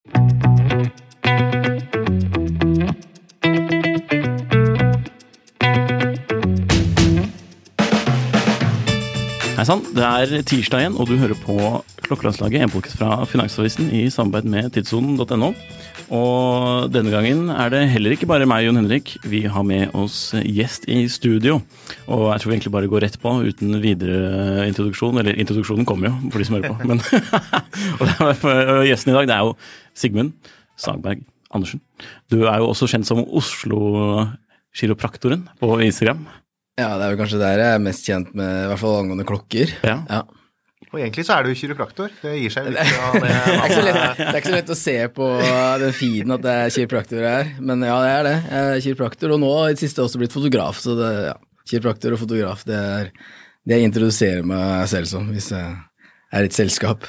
Hei sann, det er tirsdag igjen, og du hører på Klokkelandslaget, en podkast fra Finansavisen i samarbeid med tidssonen.no. Og denne gangen er det heller ikke bare meg, Jon Henrik. Vi har med oss gjest i studio. Og jeg tror vi egentlig bare går rett på uten videre introduksjon. Eller introduksjonen kommer jo, for de som hører på. Men og gjesten i dag det er jo Sigmund Sagberg Andersen. Du er jo også kjent som Oslo-kiropraktoren på Instagram. Ja, det er vel kanskje der jeg er mest kjent med, i hvert fall angående klokker. Ja. Ja. Og egentlig så er du kiropraktor. Det gir seg litt fra Det er, ikke så lett, det er ikke så lett å se på den feeden at det er kiropraktor her, men ja, det er det. Jeg er kiropraktor, og nå i det siste også blitt fotograf, så det, ja, kiropraktor og fotograf, det er det jeg introduserer meg selv som, hvis jeg er i et selskap.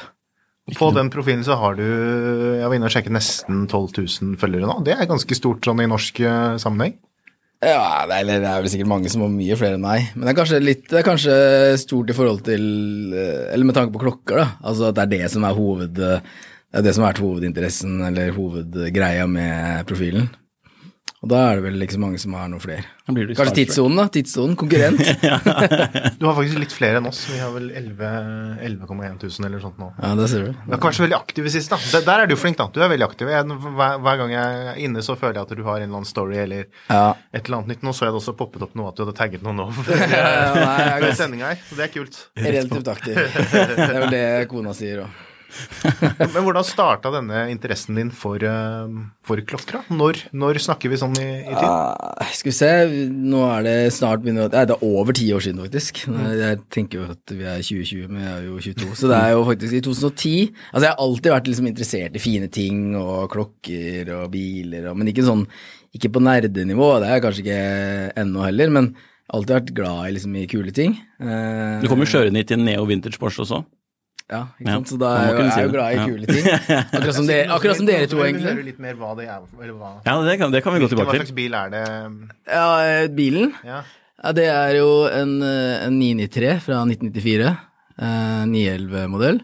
På den profilen så har du Jeg var inne og sjekket nesten 12 000 følgere nå. Det er ganske stort sånn i norsk eh, sammenheng. Ja, det er, det er vel sikkert mange som har mye flere enn meg, men det er kanskje litt, det er kanskje stort i forhold til eh, Eller med tanke på klokker, da. Altså at det er det som er hoved... Det er det som har vært hovedinteressen, eller hovedgreia med profilen. Og da er det vel ikke så mange som har noe flere. Da blir du Kanskje tidssonen, da. Tidssonen, konkurrent. Du har faktisk litt flere enn oss. Vi har vel 11 11,1 000 eller sånt nå. Ja, det ser du. Du har kanskje veldig aktiv i sist, da. Der, der er du flink, da. Du er veldig aktiv. Jeg, hver, hver gang jeg er inne, så føler jeg at du har en eller annen story eller Ja. et eller annet nytt. Nå så jeg det også poppet opp noe at du hadde tagget noen nå nei, jeg før ganske- sendinga her. Så det er kult. Relativt aktiv. Det er vel det kona sier òg. Men hvordan starta denne interessen din for, eh, for klokker? Når, når snakker vi sånn i, i tid? Ah, skal vi se, nå er det snart begynner Nei, det er over ti år siden, faktisk. Jeg tenker jo at vi er 2020, men jeg er jo 22. Så det er jo faktisk i 2010 Altså, jeg har alltid vært liksom interessert i fine ting og klokker og biler, og, men ikke sånn Ikke på nerdenivå, det er jeg kanskje ikke ennå heller, men alltid vært glad i, liksom, i kule ting. Eh, Du kommer kjørende hit i en Neo Vintage Porsche også. Ja, ikke sant? så da er jo- jeg er jo glad i kule ting. Akkurat som, dere, akkurat som dere to, egentlig. litt mer hva det er, eller hva Ja, det kan, det kan vi gå tilbake tilbake Hva til. slags bil er det? Ja, eh, bilen. Ja. Ja, det er jo en, eh, en 993 fra 1994, eh, 911-modell,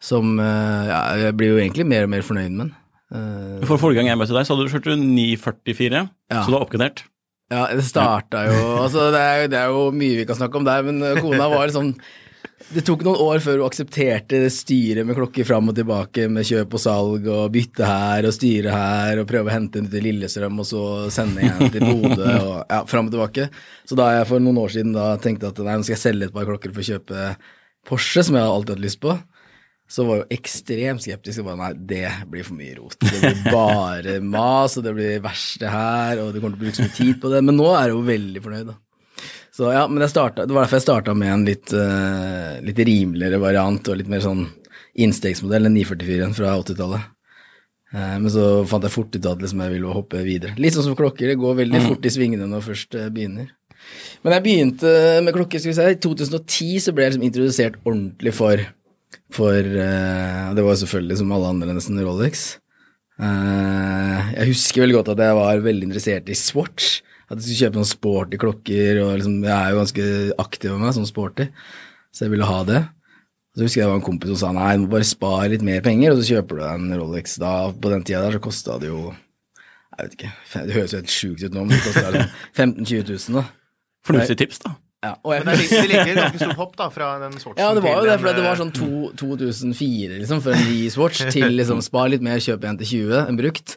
som eh, ja, jeg blir jo egentlig mer og mer fornøyd med den. Eh, For Forrige gang jeg møtte deg, så hadde du kjørt 944, Ja. så du har oppgradert. ja, det starta jo Altså, det er, det er jo mye vi kan snakke om der, men kona var liksom Det tok noen år før hun aksepterte styret med klokker fram og tilbake, med kjøp og salg og bytte her og styre her, og prøve å hente henne til Lillestrøm og så sende igjen til Bodø og ja, fram og tilbake. Så da jeg for noen år siden da tenkte at nei, nå skal jeg selge et par klokker for å kjøpe Porsche, som jeg har alltid hatt lyst på, så var jeg jo ekstremt skeptisk. og bare nei, det blir for mye rot. Det blir bare mas, og det blir verste her, og du kommer til å bruke så mye tid på det. Men nå er jeg jo veldig fornøyd, da. Så ja, men startet, det var derfor jeg starta med en litt, uh, litt rimeligere variant og litt mer sånn innstegsmodell enn 944-en fra 80-tallet. Uh, men så fant jeg fort ut at liksom jeg ville hoppe videre. Litt sånn som klokker, det går veldig fort i svingene når først uh, begynner. Men jeg begynte med klokker, skal vi si, i 2010 så ble jeg liksom introdusert ordentlig for, for eh, Det var selvfølgelig som alle andre nesten Rolex. Eh, jeg husker veldig godt at jeg var veldig interessert i Swatch. At jeg skulle kjøpe noen sporty klokker, og liksom, jeg er jo ganske aktiv med meg, som sporty, så jeg ville ha det. Så husker jeg det var en kompis som sa nei, du må bare spare litt mer penger, og så kjøper du deg en Rolex. Da, på den tida der så kosta det jo jeg vet ikke, det høres jo helt sjukt ut nå, men det kosta sånn 15 000-20 000 da. Fornuftig tips, da. Ja, og jeg, Men det er like- ligger et ganske stort hopp da, fra den Swatchen ja, det var jo det, for det var eh, sånn 2004 liksom, for en ny Swatch til liksom spar litt mer, kjøp en til 20, en brukt.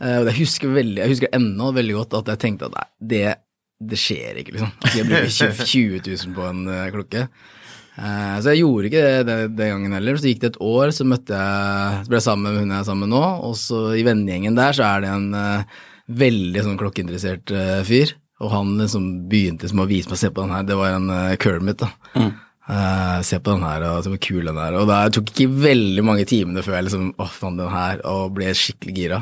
Eh, og jeg husker veldig, jeg husker ennå veldig godt at jeg tenkte at nei, det, det skjer ikke, liksom. At jeg bruker 20 20 000 på en eh, klokke. Eh, så jeg gjorde ikke det, den gangen heller. Så gikk det et år, så møtte jeg, så ble jeg sammen med hun jeg er sammen med nå, og så i vennegjengen der så er det en veldig sånn klokkeinteressert fyr. Og han liksom begynte som å vise meg, se på den her, det var en uh, Kermit da. Eh, se på den her, og så hvor kul den er. Og det tok ikke veldig mange timene før jeg liksom, å fant den her, og ble skikkelig gira.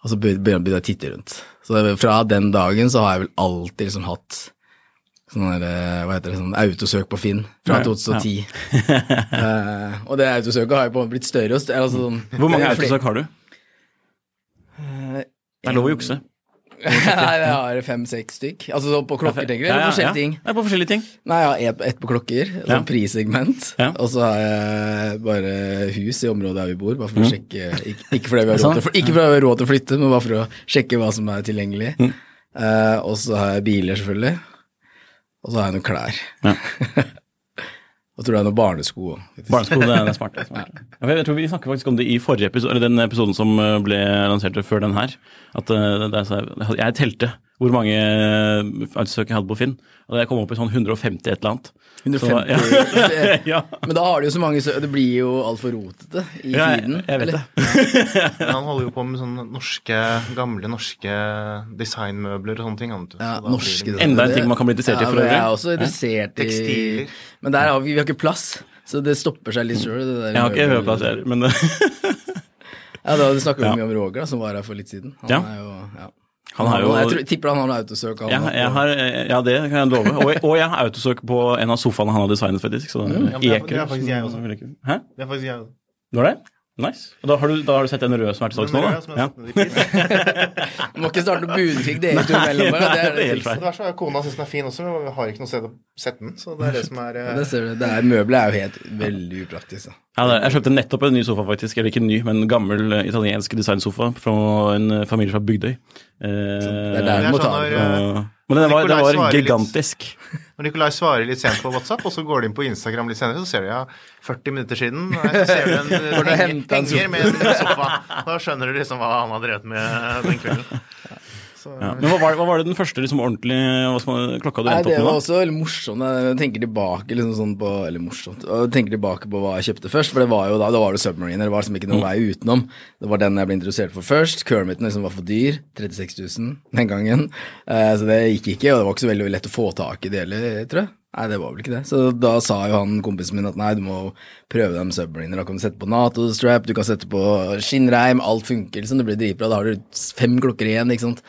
Og så begynte jeg å titte rundt. Så fra den dagen så har jeg vel alltid liksom hatt sånn der, eh, hva heter det, sånn autosøk på Finn fra Ja, 2010. Eh, og det autosøket har jo på en måte blitt større. Altså, sånn, Hvor mange autosøk har du? Det er lov å jukse. Nei, jeg har fem-seks stykk. Altså sånn på klokker, tenker du? Eller forskjellige ting? Ja, på forskjellige ting. Nei, jeg har ett et på klokker, Ja. sånn prissegment. Ja. Og så har jeg bare hus i området der vi bor, bare for Mm. å sjekke Ikke, ikke fordi vi har råd til, råd til å flytte, men bare for å sjekke hva som er tilgjengelig. Mm. Uh, og så har jeg biler, selvfølgelig. Og så har jeg noen klær. Ja. og tror jeg er noen barnesko. Barnesko, det er det smarte. smart. Ja, Jeg tror vi snakket faktisk om det i forrige episode, eller den episoden som eh, ble lansert før den her. At eh, det er jeg telte hvor mange autosøk jeg hadde på Finn, og jeg kom opp i sånn 150 et eller annet. 150 Så, ja. Men da har du jo så mange, så det blir jo altfor rotete i Ja, feeden. jeg vet eller? Men han holder jo på med sånne norske, gamle norske designmøbler og sånne ting. du. Ja, Så blir norske det- Enda en ting man kan bli interessert i ja, for men Jeg er også interessert i Tekstiler. Men der har vi, vi har ikke plass, så det stopper seg litt sjøl. Jeg har ikke høreplass heller, men Ja, da snakka vi Ja. mye om Roger, da, som var her for litt siden. Han Ja. er jo ja. Han har jo- Jeg tror, tipper han har noe autosøk. Han ja, jeg har, ja, det kan jeg love. Og, og jeg har autosøk på en av sofaene han har designet, faktisk. Så Ja, det er- det er faktisk jeg også. Hæ? Det er faktisk jeg. også. Når det? Nice. Og da har du, da har du sett en rød som er til salgs nå, Den da? røde Ja. Du må ikke starte noe budkrig dere to imellom. Det er det helt feil. Det er kona syns den er fin også, men vi har ikke noe sted å sette den. Så det er det som er ja, Det ser du. Det er, møbelet er jo helt veldig upraktisk. Da. Ja, det er- jeg kjøpte nettopp en ny sofa, faktisk. Eller ikke ny, men en gammel eh, italiensk designsofa fra en eh, familie fra Bygdøy. Eh, Det er der du må ta sånn og- men den var, den var gigantisk. litt. Når Nikolai svarer litt sent på WhatsApp, og så går du inn på Instagram litt senere, så ser du ja, 40 minutter siden, så ser du en henger med en sofa. Da skjønner du liksom hva han har drevet med den kvelden. Så, Ja. Men hva var, hva var det den første liksom, ordentlige klokka du endte opp med? Det var også veldig morsomt. Jeg tenker tilbake liksom sånn på Eller morsomt. Jeg tenker tilbake på hva jeg kjøpte først, for det var jo da det var det Submariner. Det var liksom ikke noen vei utenom. Det var den jeg ble interessert for først. Kermiten liksom var for dyr. 36 000 den gangen. Eh, så det gikk ikke, og det var ikke så veldig lett å få tak i det heller, tror jeg. Nei, det var vel ikke det. Så da sa jo han kompisen min at nei, du må prøve dem Submariner. Da kan du sette på NATO-strap, du kan sette på skinnreim, alt funker liksom. Det blir dritbra. Da har du fem klokker igjen, ikke sant.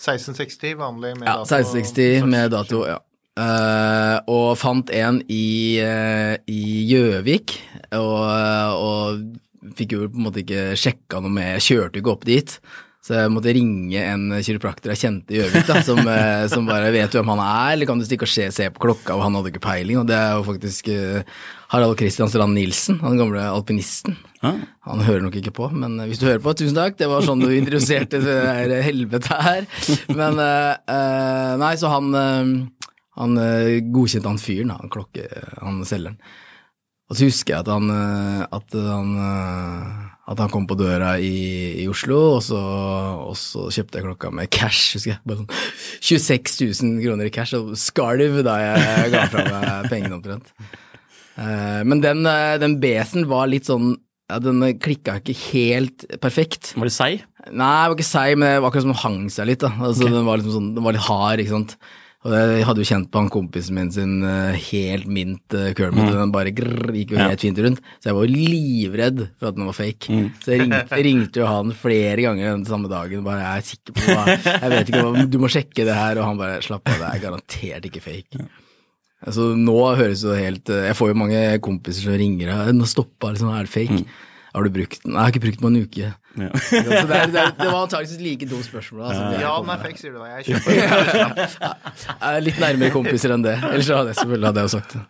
1660 vanlig med Ja, dato. 1660 med dato, ja. Uh, og fant en i Gjøvik, uh, og, og fikk jo på en måte ikke sjekka noe med kjørte ikke opp dit. Så jeg måtte ringe en kiropraktor jeg kjente i Gjøvik, som, eh, som bare vet hvem han er, eller kan du stikke og se, se på klokka, og han hadde ikke peiling, og det er jo faktisk eh, Harald Christian Strand Nilsen, han gamle alpinisten. Ah. Han hører nok ikke på, men hvis du hører på, tusen takk. Det var sånn du introduserte det helvete her. Men eh, eh, Nei, så han, eh, han eh, godkjente han fyren, han klokke, han selgeren. Og så husker jeg at han, eh, at han, eh, at han kom på døra i, i Oslo, og så, og så kjøpte jeg klokka med cash, husker jeg. Bare sånn 26 000 kroner i cash, og skalv da jeg ga fra meg pengene omtrent. Eh, Men den, den besen var litt sånn ja, Den klikka ikke helt perfekt. Var det seig? Nei, det var ikke seig, men det var akkurat som den hang seg litt. da. Altså, den, var liksom sånn, den var litt hard, ikke sant. Og jeg hadde jo kjent på han kompisen min sin eh, helt mint Kermit, mm. og den bare grrr, gikk jo Ja. helt fint rundt. Så jeg var jo livredd for at den var fake. Så jeg ringte, ringte jo han flere ganger den samme dagen, bare jeg er sikker på hva Jeg vet ikke hva, du må sjekke det her, og han bare slapp av, det er garantert ikke fake. Altså nå høres det helt eh, Jeg får jo mange kompiser som ringer og nå stoppa, liksom, er det fake? Har du brukt den? Nei, jeg har ikke brukt den på en uke. Ja. Så det, er, det, er, det var antakeligvis et like dumt spørsmål. Altså, Ja, er fake, sier du da. Jeg kjøper Jeg er litt nærmere kompiser enn det. Ellers hadde jeg selvfølgelig hadde jeg sagt det.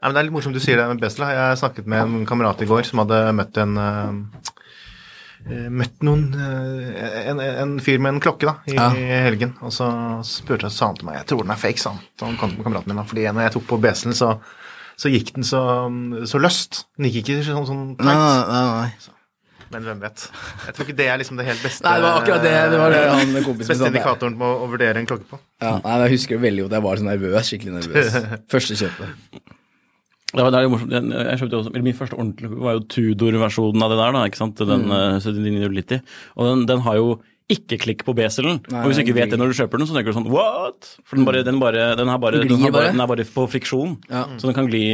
Nei, men Det er litt morsomt du sier det med Besla. Jeg snakket med en kamerat i går som hadde møtt en, eh, eh, møtt noen eh, en, en fyr med en klokke da, i, Ja. helgen, og så spurte han, sa han til meg Jeg tror den er fake, sa han. Så han kom til kameraten min, da, fordi når jeg tok på BSL-en, så, så gikk den så, så løst. Den gikk ikke sånn, sånn Nei, tight. nei, nei, nei. Men hvem vet. Jeg tror ikke det er liksom det helt beste Nei, det var akkurat det. Det var det han kompisen min Beste indikatoren på å vurdere en klokke på. Ja, nei, jeg husker det veldig godt. Jeg var så nervøs. Skikkelig nervøs. Første kjøpet. Det var, det morsomt. Jeg, kjøpte også, eller Min første ordentlige var jo Tudor-versjonen av det der. da, ikke sant? Den Mm. eh, 7990. Og den, den har jo ikke klikk på. Nei, Og hvis du ikke vet det når du kjøper den, så tenker du sånn what? For den, bare, den, bare, den, har bare, Den glir har bare, bare. den er bare på friksjon. Ja. Så den kan gli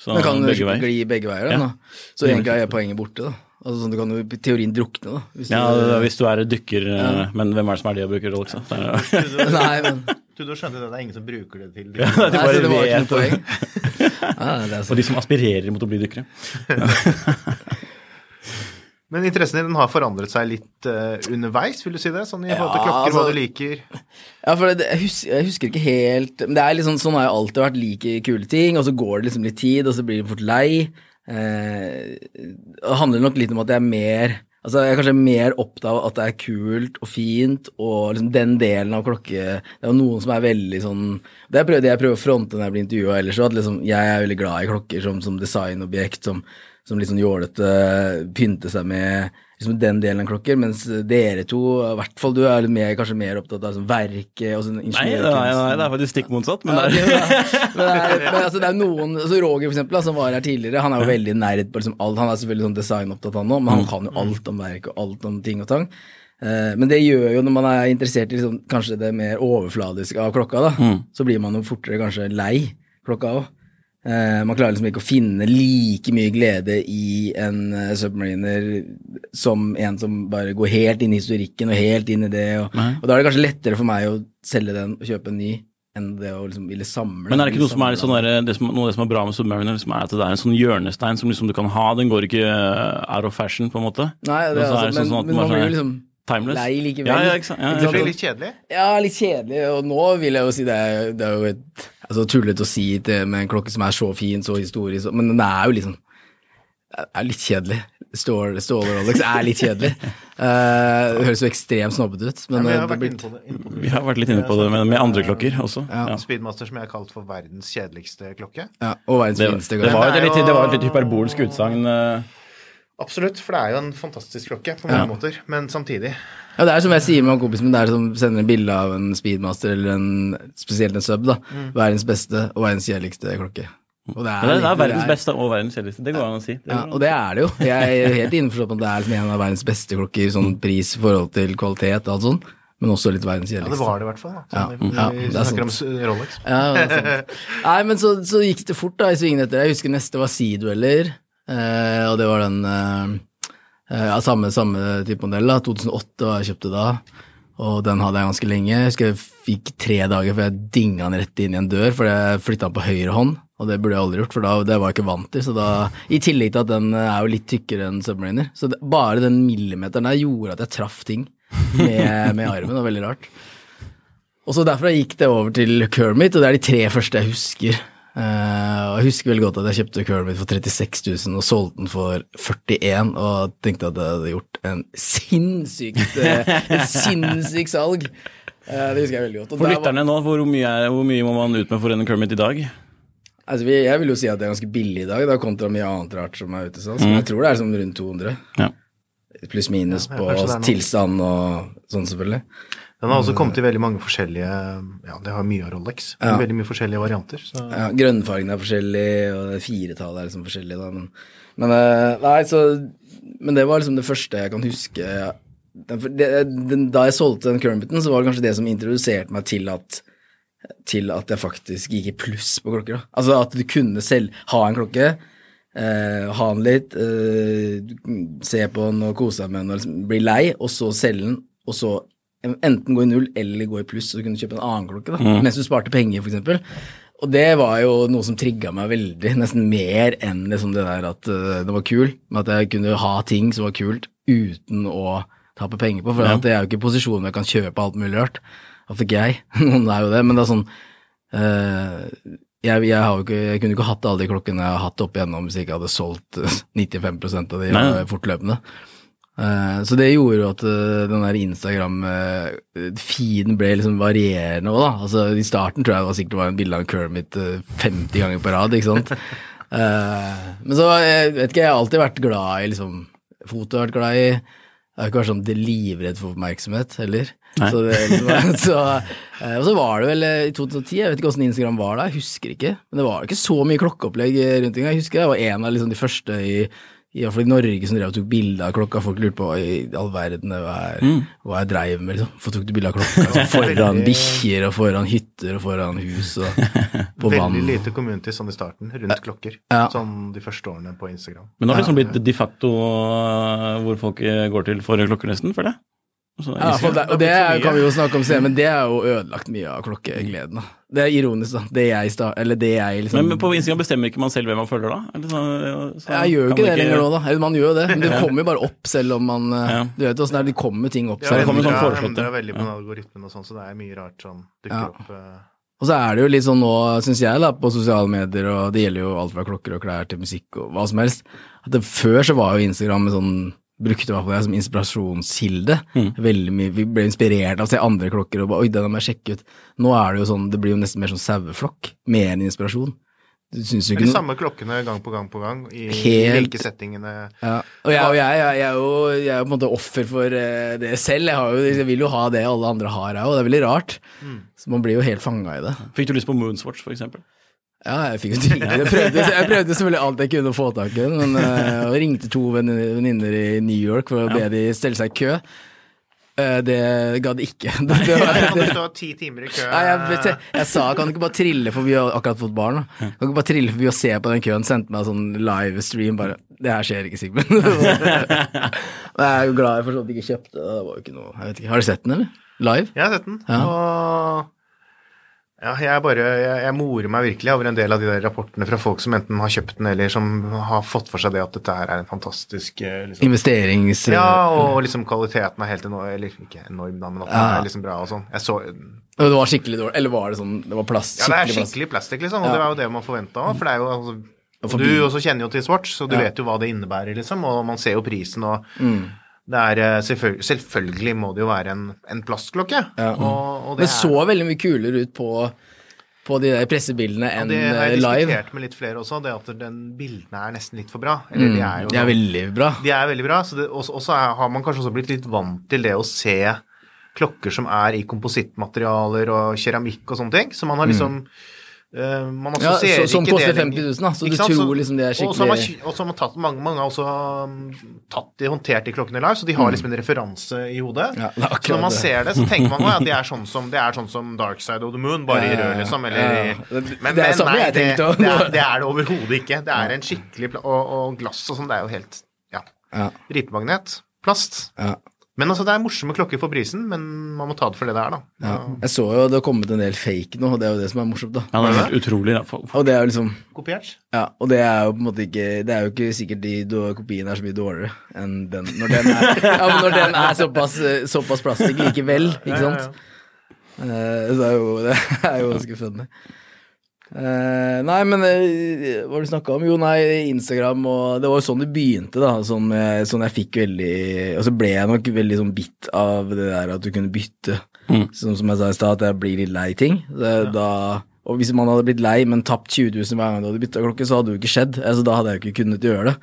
sånn, Den kan begge veier. gli begge veier. Den, Ja. da. Så egentlig er poenget borte. da. Altså, sånn, du kan jo i teorien drukne, da. Hvis Ja, du, hvis du er dykker, eh, men hvem er det som er det å bruke Rolex? da? Det er- Nei, men Tudor skjønte det, det er ingen som bruker det til Ja, de Nei, så det var ikke noe poeng. Ja, det er Og de som aspirerer mot å bli dykkere. Men interessen din har forandret seg litt uh, underveis, vil du si det? Sånn i forhold til klokker, altså- hva du liker? Ja, for det, jeg, husker, jeg husker ikke helt Men det er liksom, sånn, har jeg alltid vært. Like kule ting, og så går det liksom litt tid, og så blir du fort lei. Eh, det handler nok litt om at jeg er mer Altså, jeg er kanskje mer opptatt av at det er kult og fint, og liksom den delen av klokke Det er jo noen som er veldig sånn Det er det jeg prøver å fronte når jeg blir intervjua ellers at liksom, jeg er veldig glad i klokker som, som designobjekt, som, som litt sånn jålete, pynte seg med liksom den delen av klokker, mens dere to, i hvert fall du, er mer, kanskje mer opptatt av sånn verket og sånn Nei, nei, nei, det er faktisk stikk motsatt. Men ja, det er, men, det er, men altså, det er noen altså Roger, for eksempel, da, som var her tidligere, han er jo veldig nerd på liksom alt. Han er selvfølgelig sånn designopptatt, han òg, men han kan jo alt om verk og alt om ting og tang. Eh, men det gjør jo, når man er interessert i liksom, kanskje det mer overfladiske av klokka, da, så blir man jo fortere kanskje lei klokka òg. Eh, man klarer liksom ikke å finne like mye glede i en eh, submariner som en som bare går helt inn i historikken og helt inn i det. Og, og da er det kanskje lettere for meg å selge den og kjøpe en ny enn det å liksom ville samle. men er det ikke noe som er, sånn der, det som, noe av det som er bra med Submariner, liksom er at det er en sånn hjørnestein som liksom du kan ha, den går ikke eh, out of fashion, på en måte? Nei, det, er altså, sånn, men, sånn at men man blir er jo liksom Timeless? lei likevel. Ja, ja, ikke sant? Ja, Ikke Det blir litt kjedelig. Ja, litt kjedelig, og nå vil jeg jo si det er, det er jo et altså, tullete å si det med en klokke som er så fin, så historisk, men den er jo liksom det er litt kjedelig. Stål, Ståle Rolex er litt kjedelig. Uh, det høres jo ekstremt snobbete ut, Ja, men, men jeg eh, har det vært blir inne på det. Inne på. Vi har vært litt inne på det med, med andre klokker også. Ja. Ja. Speedmaster som jeg har kalt for verdens kjedeligste klokke. ja, Og verdens Det, fineste. det, var jo et Det litt, jo- det var et litt hyperbolsk utsagn. eh, Absolutt, for det er jo en fantastisk klokke på mange Ja. måter, men samtidig Ja, det er som jeg sier med kompisen min, det er som sender en bilde av en speedmaster eller en, spesielt en sub, da. Verdens beste og verdens kjedeligste klokke. Og det, det er litt- verdens det beste og verdens kjedeligste. Det går an å si. Det Ja, og det er det jo. Jeg er helt innforstått med at det er en av verdens beste klokker, sånn pris i forhold til kvalitet og alt sånt, men også litt verdens Ja, det var det i hvert fall. Da. Ja, Sånn, ja, vi det er snakker sant. om Rolex. Ja, det er sant. Nei, men så, så gikk det fort da i svingene etter. Jeg husker neste var Sea-dueller, eh, og det var den eh, eh, ja, samme, samme type modell, da. 2008 var jeg kjøpte da, og den hadde jeg ganske lenge. Jeg husker jeg fikk tre dager før jeg dinga den rett inn i en dør, for jeg flytta den på høyre hånd, og det burde jeg aldri gjort, for da, det var jeg ikke vant til. Så da, I tillegg til at den eh, er jo litt tykkere enn Submariner, så det, bare den millimeteren der gjorde at jeg traff ting med, med armen, det var veldig rart. Og så derfra gikk det over til Kermit, og det er de tre første jeg husker. Eh, og Jeg husker veldig godt at jeg kjøpte Kermit for 36 000 og solgte den for 41 og tenkte at jeg hadde gjort en sinnssykt, eh, et sinnssykt salg. Uh, det husker jeg veldig godt. Og For lytterne nå, hvor mye, er, hvor mye må man ut med for en Kermit i dag? Altså, vi, jeg vil jo si at det er ganske billig i dag, da, kontra mye annet rart som er ute. Så mm. jeg tror det er sånn rundt 200. Ja. Pluss minus Ja, på tilstand og sånn, selvfølgelig. Den har også kommet i veldig mange forskjellige Ja, det har mye av Rolex. Ja. Veldig mye forskjellige varianter. Så. Ja, grønnfargen er forskjellig, og firetallet er liksom forskjellig, da, men, men eh, Nei, så Men det var liksom det første jeg kan huske. Da jeg solgte den Kermiten, så var det kanskje det som introduserte meg til at til at jeg faktisk gikk i pluss på klokker. Da. Altså at du kunne selv ha en klokke, eh, ha den litt, eh, se på den og kose deg med den og liksom bli lei, og så selge den, og så enten gå i null eller gå i pluss, så du kunne kjøpe en annen klokke da, mens du sparte penger, f.eks. Og det var jo noe som trigga meg veldig, nesten mer enn liksom det der at uh, det var kul, med at jeg kunne ha ting som var kult uten å tape penger på, for Ja. at det er jo ikke hvor jeg kan kjøpe alt mulig rart. Iallfall ikke jeg, noen er jo det, men det er sånn uh, jeg, jeg, har jo ikke, jeg kunne ikke hatt alle de klokkene jeg har hatt opp igjennom hvis jeg ikke hadde solgt eh, 95 av de Nei. fortløpende. Eh, så det gjorde jo at eh, den der Instagram-feeden ble liksom varierende òg, da. Altså I starten tror jeg det var sikkert det var en bilde av Kermit eh, 50 ganger på rad, ikke sant. Eh, men så jeg vet ikke, jeg har alltid vært glad i liksom Foto har vært glad i. Jeg har ikke vært sånn livredd for oppmerksomhet heller. Så det, liksom, så, eh, og så var det vel eh, i 2010, jeg vet ikke åssen Instagram var da, jeg husker ikke. Men det var ikke så mye klokkeopplegg rundt engang. Jeg husker jeg var en av liksom de første i, i, hvert fall i Norge som drev og tok bilde av klokka. Folk lurte på hva i all verden hva jeg, hva jeg dreiv med, liksom. Hvorfor tok du bilde av klokka? Altså, foran bikkjer og foran hytter og foran hus og på vann. Veldig lite community sånn i starten, rundt klokker. Ja. Sånn de første årene på Instagram. Men nå har det liksom blitt de facto uh, hvor folk eh, går til for klokker, nesten, føler jeg. Altså, Ja, for det, og det kan vi jo snakke om senere, men det er jo ødelagt mye av klokkegleden. da. Det er ironisk, da. Det jeg, eller det jeg liksom men, men på Instagram bestemmer ikke man selv hvem man følger, da? Eller så, så Jeg gjør jo ikke det lenger nå, da. Eller man gjør jo det, men det kommer jo bare opp selv om man eh, Ja. Du vet åssen det er, det kommer ting opp. Ja, det kommer sånn foreslått, Det er veldig på algoritmen og sånn, så det er mye rart som dukker Ja. opp. eh. Og så er det jo litt sånn nå, syns jeg, da, på sosiale medier, og det gjelder jo alt fra klokker og klær til musikk og hva som helst, at det, før så var jo Instagram en sånn Brukte meg på jeg som inspirasjonskilde. Veldig mye, Vi ble inspirert av å se andre klokker og bare Oi, den må jeg sjekke ut. Nå er det jo sånn, det blir jo nesten mer sånn saueflokk, mer enn inspirasjon. Du syns jo ikke de samme klokkene gang på gang på gang, i Helt- like settingene. Ja, og jeg, og jeg, jeg, jeg, er jo, jeg er jo på en måte offer for eh, det selv. Jeg, har jo, jeg vil jo ha det alle andre har, jeg òg. Det er veldig rart. Så man blir jo helt fanga i det. Fikk du lyst på Moonswatch, for eksempel? Ja, jeg fikk jo dritlig. Jeg prøvde, jeg prøvde selvfølgelig alt jeg kunne å få tak i, men jeg ringte to venninner i New York for å be de stelle seg i kø. Eh, det gadd ikke. Det, det var, Kan du det, stå ti timer i kø? Nei, jeg, jeg sa kan du ikke bare trille for vi har akkurat fått barn, da. Kan du ikke bare trille for vi å se på den køen, sendte meg sånn livestream, bare Det her skjer ikke, Sigmund. Men jeg er jo glad jeg for så vidt ikke kjøpte det, det var jo ikke noe Jeg vet ikke, Har du sett den, eller? Live? Jeg har sett den. Ja. Og ja, jeg, bare, jeg, jeg morer meg virkelig over en del av de der rapportene fra folk som enten har kjøpt den, eller som har fått for seg det at dette her er en fantastisk eh, liksom, Investerings... Ja, og liksom kvaliteten er helt enorm, eller ikke enorm, da, men at den er liksom bra og sånn. Jeg så Og det var skikkelig dårlig, eller var det sånn Det var plast? Ja, det er skikkelig plastikk, liksom, og Ja. det var jo det man forventa òg, for det er jo altså og Du også kjenner jo til Swatch, så du Ja. vet jo hva det innebærer, liksom, og man ser jo prisen og Mm. Det er selvføl selvfølgelig, må det jo være en, en plastklokke. Ja. Og, og det, Men så veldig mye kulere ut på, på de der pressebildene enn live. Ja, det har eh, jeg live. diskutert med litt flere også, det at den bildene er nesten litt for bra. Eller Mm, de er jo de er veldig bra. De er veldig bra, så også er, har man kanskje også blitt litt vant til det å se klokker som er i komposittmaterialer og keramikk og sånne ting. Så man har liksom eh, man assosierer Ja, som ikke koster 50 000 da, så du sant? tror liksom det er skikkelig- og så har man tatt, mange, mange har også um, tatt de, håndtert de klokkene live, så de har liksom en referanse i hodet. Mm. Ja, så når man det. ser det, så tenker man at det er sånn som, det er sånn som Dark Side of the Moon, bare i Ja, ja, rød, liksom. Eller, Ja. Men, det er men nei, jeg det, tenkte også. det, det er det overhodet ikke. Det er en skikkelig og, og glass og sånn, det er jo helt Ja. Ja. Ripemagnet. Plast. Ja. Men altså, det er morsomme klokker for prisen, men man må ta det for det det er, da. Ja. Jeg så jo det har kommet en del fake nå, og det er jo det som er morsomt, da. Ja, det er helt utrolig. Da. For- Og det er jo liksom Kopiert. Ja, og det er jo på en måte ikke Det er jo ikke sikkert de kopiene er så mye dårligere enn den når den er, ja, men når den er såpass, eh, såpass plastikk likevel, ikke Ja, ja, sant? Eh, så det er jo, det er jo ganske funny. Eh, nei, men uh, hva har du snakka om? Jo, nei, Instagram og Det var jo sånn det begynte, da. Sånn, eh, sånn jeg fikk veldig Og så ble jeg nok veldig sånn bitt av det der at du kunne bytte. Sånn som jeg sa i stad, at jeg blir litt lei ting. Det, da, og hvis man hadde blitt lei, men tapt 20 000 hver gang du hadde bytta klokke, så hadde det jo ikke skjedd. Altså, da hadde jeg jo ikke kunnet gjøre det.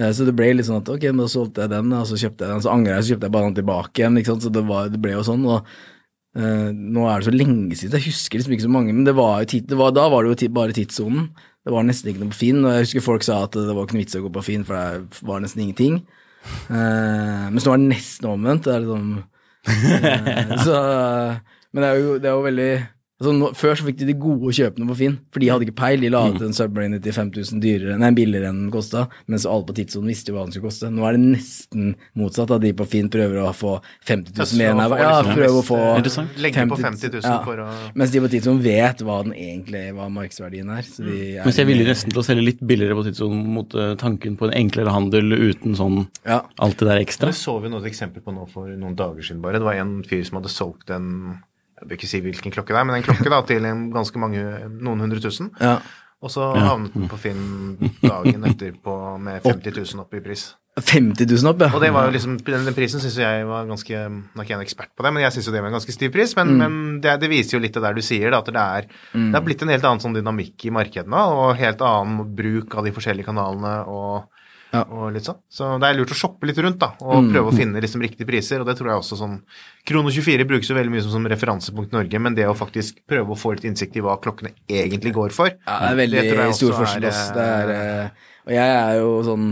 Uh, så det ble litt sånn at ok, da solgte jeg den, og så kjøpte jeg den, så angrer jeg, så kjøpte jeg bare den tilbake igjen. Så det, var, det ble jo sånn. og Eh, nå er det så lenge siden, jeg husker liksom ikke så mange, men det var jo tid, det var, da var det jo tid, bare tidssonen. Det var nesten ikke noe på Finn, og jeg husker folk sa at det var ikke noe vits å gå på Finn, for det var nesten ingenting. Eh, mens nå er det nesten omvendt. Det er liksom eh, så, Men det er jo, det er jo veldig altså nå, Før så fikk de de gode kjøpene på Finn, for de hadde ikke peil. De la ut en Submariner til 5000 dyrere, nei, billigere enn den kosta, mens alle på tidssonen visste jo hva den skulle koste. Nå er det nesten motsatt, at de på Finn prøver å få 50 000 mer enn jeg. Ja, prøver å få eh, Interessant. Legge på 50 000 for å Mens de på tidssonen vet hva den egentlig hva markedsverdien er. Så de er Mens jeg ville nesten til å selge litt billigere på tidssonen mot uh, tanken på en enklere handel uten sånn Ja. alt det der ekstra. Det så vi noe eksempel på nå for noen dager siden bare. Det var en fyr som hadde solgt en Jeg bør ikke si hvilken klokke det er, men en klokke da, til ganske mange, noen hundre tusen. Ja. Og så havnet den på Finn dagen etterpå med 50 000 opp i pris. 50 000 opp, ja. Og det var jo liksom, den, den prisen syns jeg var ganske Nå er ikke jeg en ekspert på det, men jeg syns jo det var en ganske stiv pris. Men, Mm. men det, det viser jo litt det der du sier, da, at det er, det er blitt en helt annen sånn dynamikk i markedene, og helt annen bruk av de forskjellige kanalene og, Ja. og litt sånn. Så det er lurt å shoppe litt rundt, da, og Mm. prøve å finne liksom riktige priser. Og det tror jeg også sånn Krono24 brukes jo veldig mye som, som referansepunkt i Norge, men det å faktisk prøve å få litt innsikt i hva klokkene egentlig går for Ja, det er veldig det jeg stor forskjell. er. Det er, eh, og jeg er jo sånn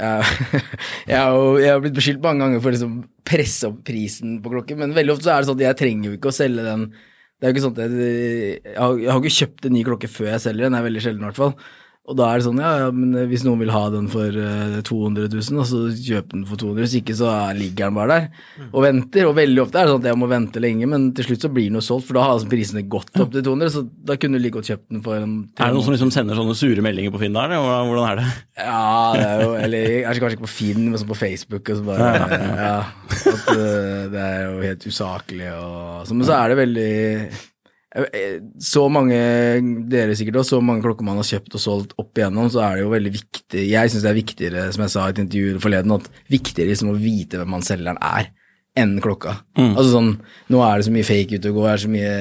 jeg, jeg, har jo, jeg har blitt beskyldt mange ganger for å liksom presse opp prisen på klokken, men veldig ofte så er det sånn at jeg trenger jo ikke å selge den. Det er jo ikke sånn at jeg, jeg, har, jeg har ikke kjøpt en ny klokke før jeg selger den, det er veldig sjelden i hvert fall. Og da er det sånn, ja, ja, men hvis noen vil ha den for eh, 200 000, og så kjøp den for 200 hvis ikke så er- ligger den bare der. Og venter. Og veldig ofte er det sånn at jeg må vente lenge, men til slutt så blir den jo solgt, for da har altså prisene gått opp til 200, så da kunne du like godt kjøpt den for en Er det noen som liksom sender sånne sure meldinger på Finn der, eller? Hvordan- er det? Ja, det er jo Eller jeg er kanskje ikke på Finn, men sånn på Facebook og så bare Ja. At uh, det er jo helt usaklig og så, Men så er det veldig eh, så mange, dere sikkert også, så mange klokker man har kjøpt og solgt opp igjennom, så er det jo veldig viktig Jeg syns det er viktigere, som jeg sa i et intervju forleden, at viktigere liksom å vite hvem han selgeren er, enn klokka. Altså sånn, Nå er det så mye fake ute og går, det er så mye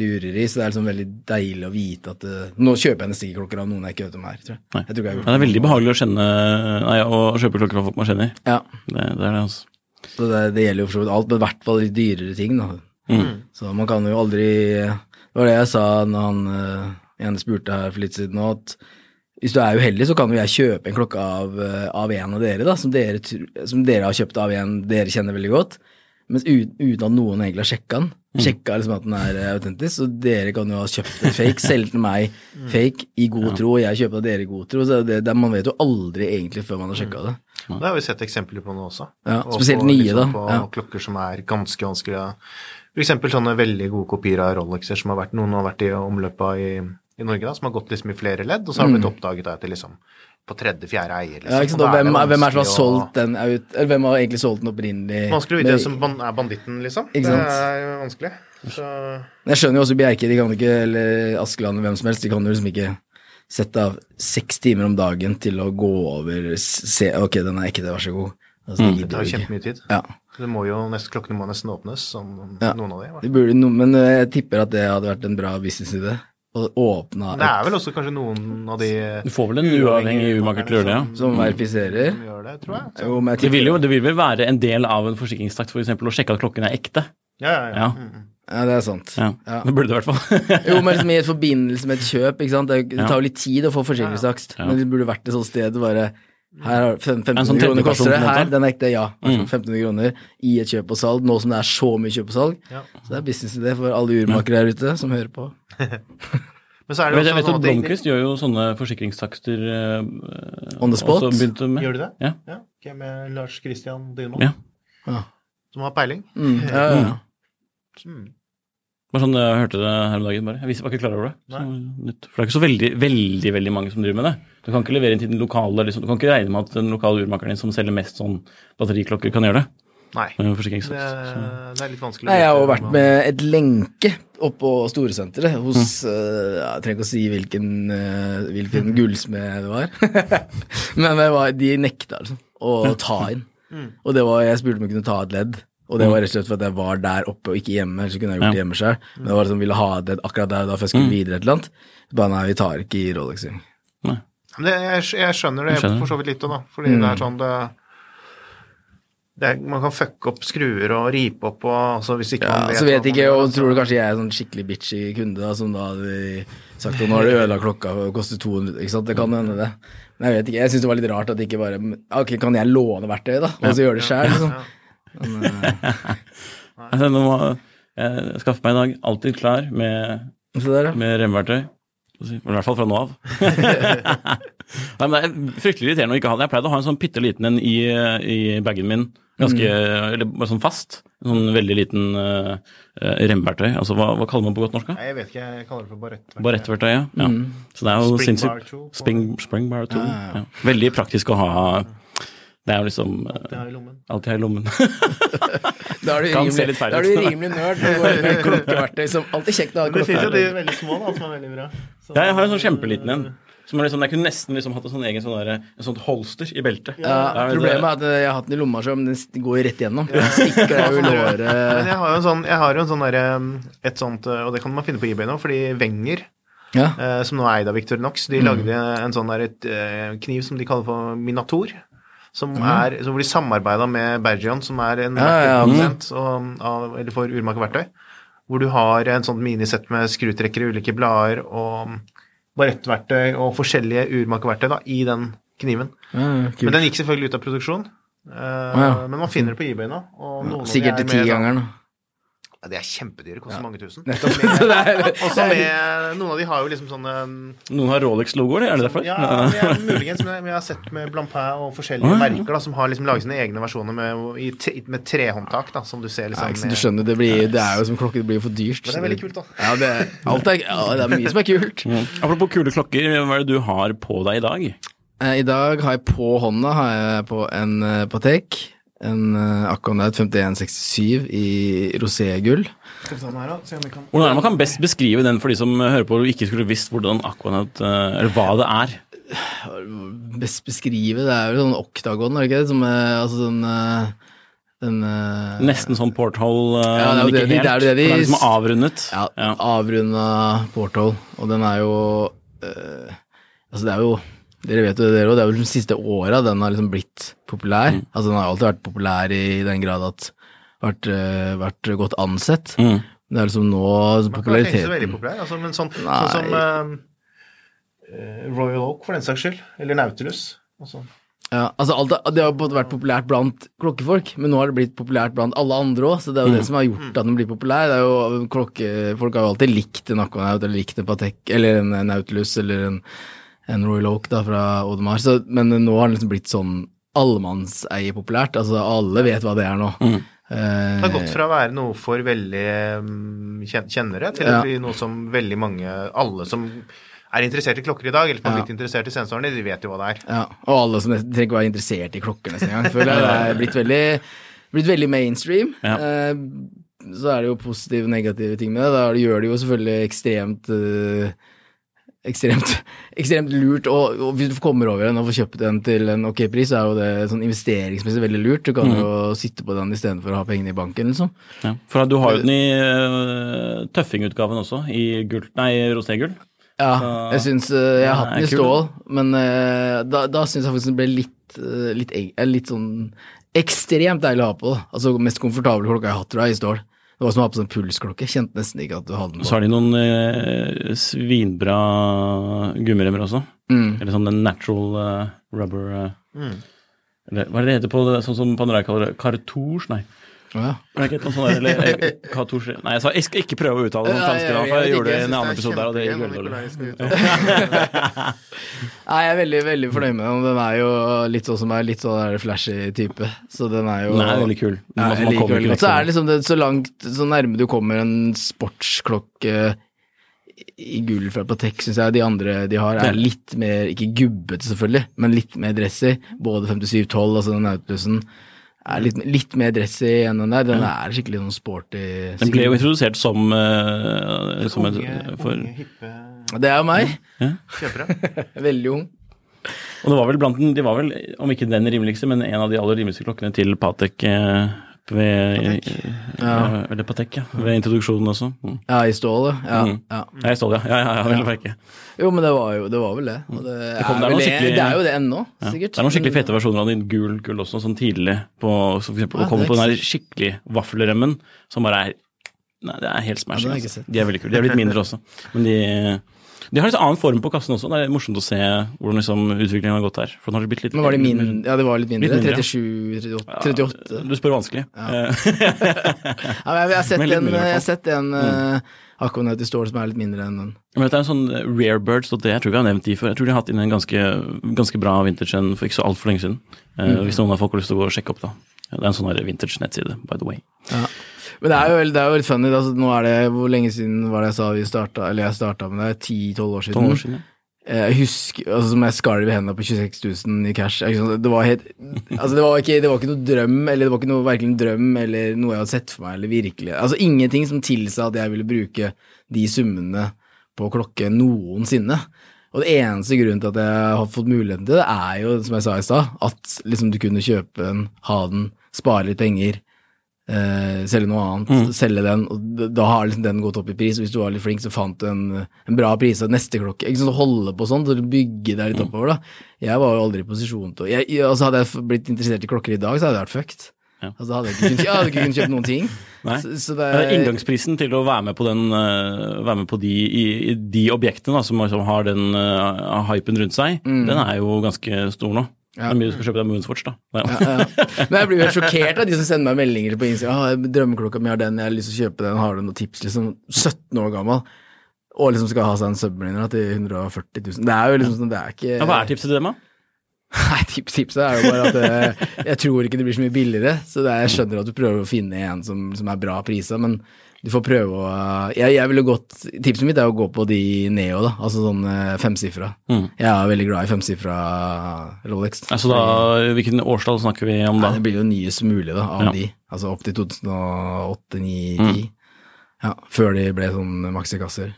lureri, så det er liksom veldig deilig å vite at uh, Nå kjøper jeg nesten ikke klokker av noen jeg ikke vet hvem er, tror jeg. Jeg tror jeg Men det er veldig behagelig å kjenne Nei, å kjøpe klokker fra folk man kjenner. Ja, Det, det er det, altså. så det, det gjelder jo for så vidt alt, men i hvert fall litt dyrere ting. da. Så man kan jo aldri Det var det jeg sa når han uh, ene spurte her for litt siden òg, at hvis du er uheldig, så kan jo jeg kjøpe en klokke av, eh, av en av dere, da, som dere, som dere har kjøpt av en dere kjenner veldig godt, mens uten, uten at noen egentlig har sjekka den. Sjekka liksom at den er eh, autentisk, så dere kan jo ha kjøpt en fake, selge til meg fake i god tro, og jeg kjøper av dere i god tro. Så det, det, man vet jo aldri egentlig før man har sjekka det. Det har vi sett eksempler på nå også. Ja, Og spesielt på, nye, liksom, da. På Ja. klokker som er ganske vanskelig For eksempel sånne veldig gode kopier av Rolexer som har vært, noen har vært i omløpet i, i Norge, da, som har gått liksom i flere ledd, og så har det blitt oppdaget etter liksom på tredje-fjerde eier. Liksom. Mm. Ja, ikke sant, da hvem, er- hvem er det som har solgt den ut, eller hvem har egentlig solgt den opprinnelig? Vanskelig å vite hvem som er banditten, liksom. Ikke Det er jo vanskelig. Så Jeg skjønner jo også Bjerke, de kan ikke, eller Askeland hvem som helst, de kan jo liksom ikke sette av seks timer om dagen til å gå over se, Ok, den er ekte, vær så god. Altså, mm. det tar ikke. kjempemye tid. Ja. Det må jo, nest, klokkene må nesten åpnes, som Ja. noen av de. burde, no, men eh, jeg tipper at det hadde vært en bra businessidé. Å åpne Det er vel også kanskje noen av de Du får vel en uavhengig urmaker til å gjøre det, ja. som verifiserer. som gjør det, tror jeg. Jo, jeg Det vil jo det vil vel være en del av en forsikringstakt for eksempel, å sjekke at klokken er ekte. ja, ja, ja. Ja. Mm, mm. Ja, det er sant. Ja, Ja. Det burde det i hvert fall. Jo, men liksom i et forbindelse med et kjøp, ikke sant. Det, det tar jo litt tid å få forsikringstakst, Ja. men det burde vært et sånt sted bare her har fem- 1500 sånn kroner koster det, her, den er ekte, ja. Mm. 1500 kroner i et kjøp og salg, nå som det er så mye kjøp og salg. Ja. Så det er businessidé for alle urmakere her ute som hører på. Men så er det også jeg vet at sånn Blomquist gjør jo sånne forsikringstakster eh, On the spot? Gjør de det? Ja. Ja. Okay, med Lars Christian Dyrmo, Ja. Ja. som har peiling. Mm, ja, ja, ja. Mm. Bare sånn, Jeg hørte det her om dagen, bare. Jeg visste, var ikke klar over det. Så, nytt. For det er ikke så veldig, veldig veldig mange som driver med det. Du kan ikke levere inn til den lokale, liksom. du kan ikke regne med at den lokale urmakeren din som selger mest sånn batteriklokker, kan gjøre det. Nei. Det, det er litt vanskelig. Nei, jeg har jo vært med et lenke oppå Storesenteret hos Mm. eh, Jeg trenger ikke å si hvilken, eh, hvilken gullsmed det var. Men det var, de nekta altså å ta inn. Mm. Og det var, jeg spurte om jeg kunne ta et ledd. Og det var rett og slett for at jeg var der oppe og ikke hjemme. Ellers kunne jeg gjort det hjemme selv. Men det var liksom, ville ha det akkurat der og da, for jeg skulle videre et eller annet. Bare nei, vi tar ikke i Rolex. Nei. Men det, jeg, jeg skjønner det Jeg skjønner. for så vidt litt òg, da. Fordi Mm. det er sånn det, det er, Man kan fucke opp skruer og ripe opp og altså hvis ikke Ja, man vet så vet ikke, og da, tror du kanskje jeg er sånn skikkelig bitchy kunde, da, som da hadde sagt at nå har du ødelagt klokka, og det koster 200, ikke sant, det kan hende det. Men jeg vet ikke, jeg synes det var litt rart at det ikke bare, ok, kan jeg låne verktøyet, da, og så gjøre det sjøl, liksom. Men, eh, Altså, nå må jeg skaffe meg i dag alltid klar med, der, ja. med remverktøy. I hvert fall fra nå av. Nei, men det er fryktelig irriterende å ikke ha det. Jeg pleide å ha en sånn bitte liten en i, i bagen min. Ganske, eller bare sånn fast. En sånn veldig liten uh, remverktøy. Altså, hva, hva kaller man på godt norsk? da? Nei, jeg vet ikke, jeg kaller det for barettverktøy. Barettverktøy, ja. ja. Så det er jo sinnssykt Spring, spring bar tool. Ja. Veldig praktisk å ha. Det er jo liksom uh, Det har i lommen. alltid ha i lommen. Da er du Kan rimelig, da er du rimelig nerd, går med klokkeverktøy, som alltid kjekt å ha Det finnes jo de klokkeverktøy. veldig små da, som er veldig bra. Så- Ja, jeg har en sånn kjempeliten en. Som er liksom, jeg kunne nesten liksom hatt en sånn egen sånn der, en sånn holster i beltet. Ja, det- problemet er at jeg har hatt den i lomma, så men den går rett igjennom. Den stikker deg jo i Men låret. jeg har jo en sånn, jeg har jo en sånn der, Et sånt Og det kan man finne på eBay nå, fordi Wenger, Ja. eh, som nå er eid av Victorinox, de lagde en sånn der et, eh, kniv som de kaller for Minator. Som er, så blir samarbeida med Bergion, som er en Ja, ja, produsent av- eller for urmakerverktøy. Hvor du har en sånn minisett med skrutrekkere, ulike blader og barettverktøy og forskjellige urmakerverktøy da, i den kniven. Ja. Men den gikk selvfølgelig ut av produksjon. Uh. Men man finner det på eBay nå. Og noen Sikkert er til tigangeren. Ja, de er kjempedyre, koster mange tusen. Nettopp. Så er- Også med Noen av de har jo liksom sånne Noen har Rolex-logoer, er det derfor? Ja, det er muligens, men jeg har sett med Blampin og forskjellige merker da, som har liksom laget sine egne versjoner med, med trehåndtak, da, som du ser Ja, liksom ikke du skjønner, det, blir, det er jo som klokke, det blir for dyrt. Men det er veldig kult, da. Ja, det, alt er, ja, det er mye som er kult. Mm. Apropos kule klokker, hva er det du har på deg i dag? Eh, I dag har jeg på hånda har jeg på en uh, Patek, en uh, 5167 i roségull. Hvordan er det man kan best beskrive den for de som hører på og ikke skulle visst hvordan Aquanaut eh, Eller hva det er? Best beskrive, det er jo sånn oktagon, er det ikke det? Som, er, altså sånn eh, den eh, Nesten sånn porthole, eh, Ja, men ikke helt. det er det de- er liksom avrundet. Ja, Ja. avrunda porthole, og den er jo øh, Altså, det er jo Dere vet jo det, dere òg, det er jo de siste åra den har liksom blitt populær. Mm. Altså, den har alltid vært populær i den grad at vært, eh, vært godt ansett. Mm. Det er liksom nå populariteten Man kan ikke så veldig populær, altså, men sånn, sånn som uh, Royal Oak, for den saks skyld. Eller Nautilus. Altså. Ja, altså alt, det- har på vært populært blant klokkefolk, men nå har det blitt populært blant alle andre òg, så det er jo det som har gjort at den blir populær. Det er jo klokke, Folk har jo alltid likt en Aquanaut eller likt en Patek eller en Nautilus eller en, en Royal Oak da fra Audemars, så, men nå har den liksom blitt sånn allemannseie populært. Altså alle vet hva det er nå. Det Eh, har gått fra å være noe for veldig mm, kjennere til Ja. å bli noe som veldig mange, alle som er interessert i klokker i dag, eller som har Ja. blitt interessert i sensorene, de vet jo hva det er. Ja, og alle som trenger ikke være interessert i klokker nesten engang. Føler jeg det er blitt veldig, blitt veldig mainstream. Ja. Eh, så er det jo positive og negative ting med det. Da gjør det jo selvfølgelig ekstremt eh, Ekstremt, ekstremt lurt, og, og hvis du kommer over den og får kjøpt den til en ok pris, så er jo det sånn investeringsmessig veldig lurt. Du kan jo sitte på den istedenfor å ha pengene i banken, liksom. Ja. For du har jo den i uh, tøffingutgaven også, i gull, nei, roségull. Ja, Så- jeg syns uh, Jeg har hatt den i stål, men uh, da, da syns jeg faktisk den ble litt, litt, litt sånn ekstremt deilig å ha på. da. Altså mest komfortable klokka jeg har hatt, tror jeg, i stål. Det var som å ha på sånn pulsklokke. Kjente nesten ikke at du hadde den Så på. har de noen eh, svinbra gummiremmer også. Mm. Eller sånn natural uh, rubber eh, Eller hva er det det heter på det, sånn som Panerai kaller det? Cartouche? Nei. Ja. Det ikke sånt der, eller cartouche Nei, jeg, sa, jeg skal ikke prøve å uttale noen Nei, franske, da, for jeg gjorde det i en annen episode der, og det gikk veldig dårlig. Nei, jeg er veldig veldig fornøyd med den. Den er jo litt sånn som er litt sånn der flashy type. Så den er jo Den er veldig kul. Ja, Man- jeg liker veldig godt. Så er det liksom det, så langt, så nærme du kommer en sportsklokke i gull fra Patek, syns jeg de andre de har, er litt mer, ikke gubbete selvfølgelig, men litt mer dressy. Både 5712, altså den Nautilusen, er litt, litt mer dressy enn den der. Den er skikkelig sånn sporty. Den ble jo introdusert som, eh, som et, Unge, for, unge, hippe Det er jo meg. kjøpere. Veldig ung. Og det var vel blant den, de var vel, om ikke den rimeligste, men en av de aller rimeligste klokkene til Patek ved, Ja. ved, Patek, ja. Ved introduksjonen også. Mm. Ja, i stål, ja. Mm. ja. ja i stålet, ja. ja. Ja, ja. Jo, men det var jo det var vel det. Og det, kom- er, det er vel det, er jo det ennå, sikkert. Det er noen skikkelig fete versjoner av den gul gull også, sånn tidlig på så for eksempel, Å komme på den her skikkelig vaffelremmen som bare er Nei, det er helt smashing. altså. De er veldig kule. De er blitt mindre også. Men de, de har en litt annen form på kassen også. Det er morsomt å se hvordan liksom utviklingen har gått her. For den har blitt litt Men var de mindre? Ja, det var litt mindre. Mindre, 37, 38. 38. Du spør vanskelig. Ja. Ja, jeg, har sett mindre, en, jeg har sett en mm. Aquanaut i stål som er litt mindre enn den. Men dette er en sånn Rarebirds, og det jeg tror vi har nevnt de før. Jeg tror de har hatt inn en ganske, ganske bra vintage en for ikke så altfor lenge siden. Mm. Hvis noen av folk har lyst til å gå og sjekke opp, da. Det er en sånn vintage-nettside, by the way. Ja. Men det er jo, det er jo litt funny. Altså, nå er det Hvor lenge siden var det jeg sa vi starta Eller jeg starta med det? 10-12 år siden. 12 år siden, ja. Eh, Jeg husker altså, som jeg skalv i hendene på 26 000 i cash. Det var helt Altså, det var ikke, det var ikke noe drøm, eller det var ikke noe, verken drøm eller noe jeg hadde sett for meg, eller virkelig Altså ingenting som tilsa at jeg ville bruke de summene på klokke noensinne. Og det eneste grunnen til at jeg har fått muligheten til det, er jo, som jeg sa i stad, at liksom du kunne kjøpe den, ha den, spare litt penger, eh, selge noe annet, selge den, og da har liksom den gått opp i pris. Hvis du var litt flink, så fant du en, en bra pris av neste klokke. Ikke sant, å holde på sånn, så bygge deg litt oppover, da. Jeg var jo aldri i posisjon til jeg, altså Hadde jeg blitt interessert i klokker i dag, så hadde jeg vært fucked. Ja. Altså, hadde jeg ikke jeg hadde ikke kunnet kjøpe noen ting. Så, så det Inngangsprisen til å være med på, den, eh, være med på de, i, i de objektene da, som, som har den uh, hypen rundt seg, den er jo ganske stor nå. Ja. Det er mye du skal kjøpe deg Moonswatch, da. Ja, ja. Men jeg blir jo helt sjokkert av de som sender meg meldinger på Instagram. Ah, 'Drømmeklokka mi har den, jeg har lyst til å kjøpe den, har du noen tips?' Liksom 17 år gammel. Og liksom skal ha seg en Submariner til 140 000. Det er jo liksom sånn, det er ikke Ja, hva er tipset til dem, da? Nei, tips, tipset er jo bare at eh, jeg tror ikke det blir så mye billigere. Så det er, jeg skjønner at du prøver å finne en som, som er bra prisa, men du får prøve å jeg, jeg ville gått, Tipset mitt er å gå på de Neo, da. Altså sånn eh, femsifra. Mm. Jeg er veldig glad i femsifra Rolex. Altså da, Hvilken årstall snakker vi om Nei, da? det blir jo nyest mulig da, av Ja. de. Altså opp til 2008, 2009, Mm. Ja, før de ble sånn maksikasser.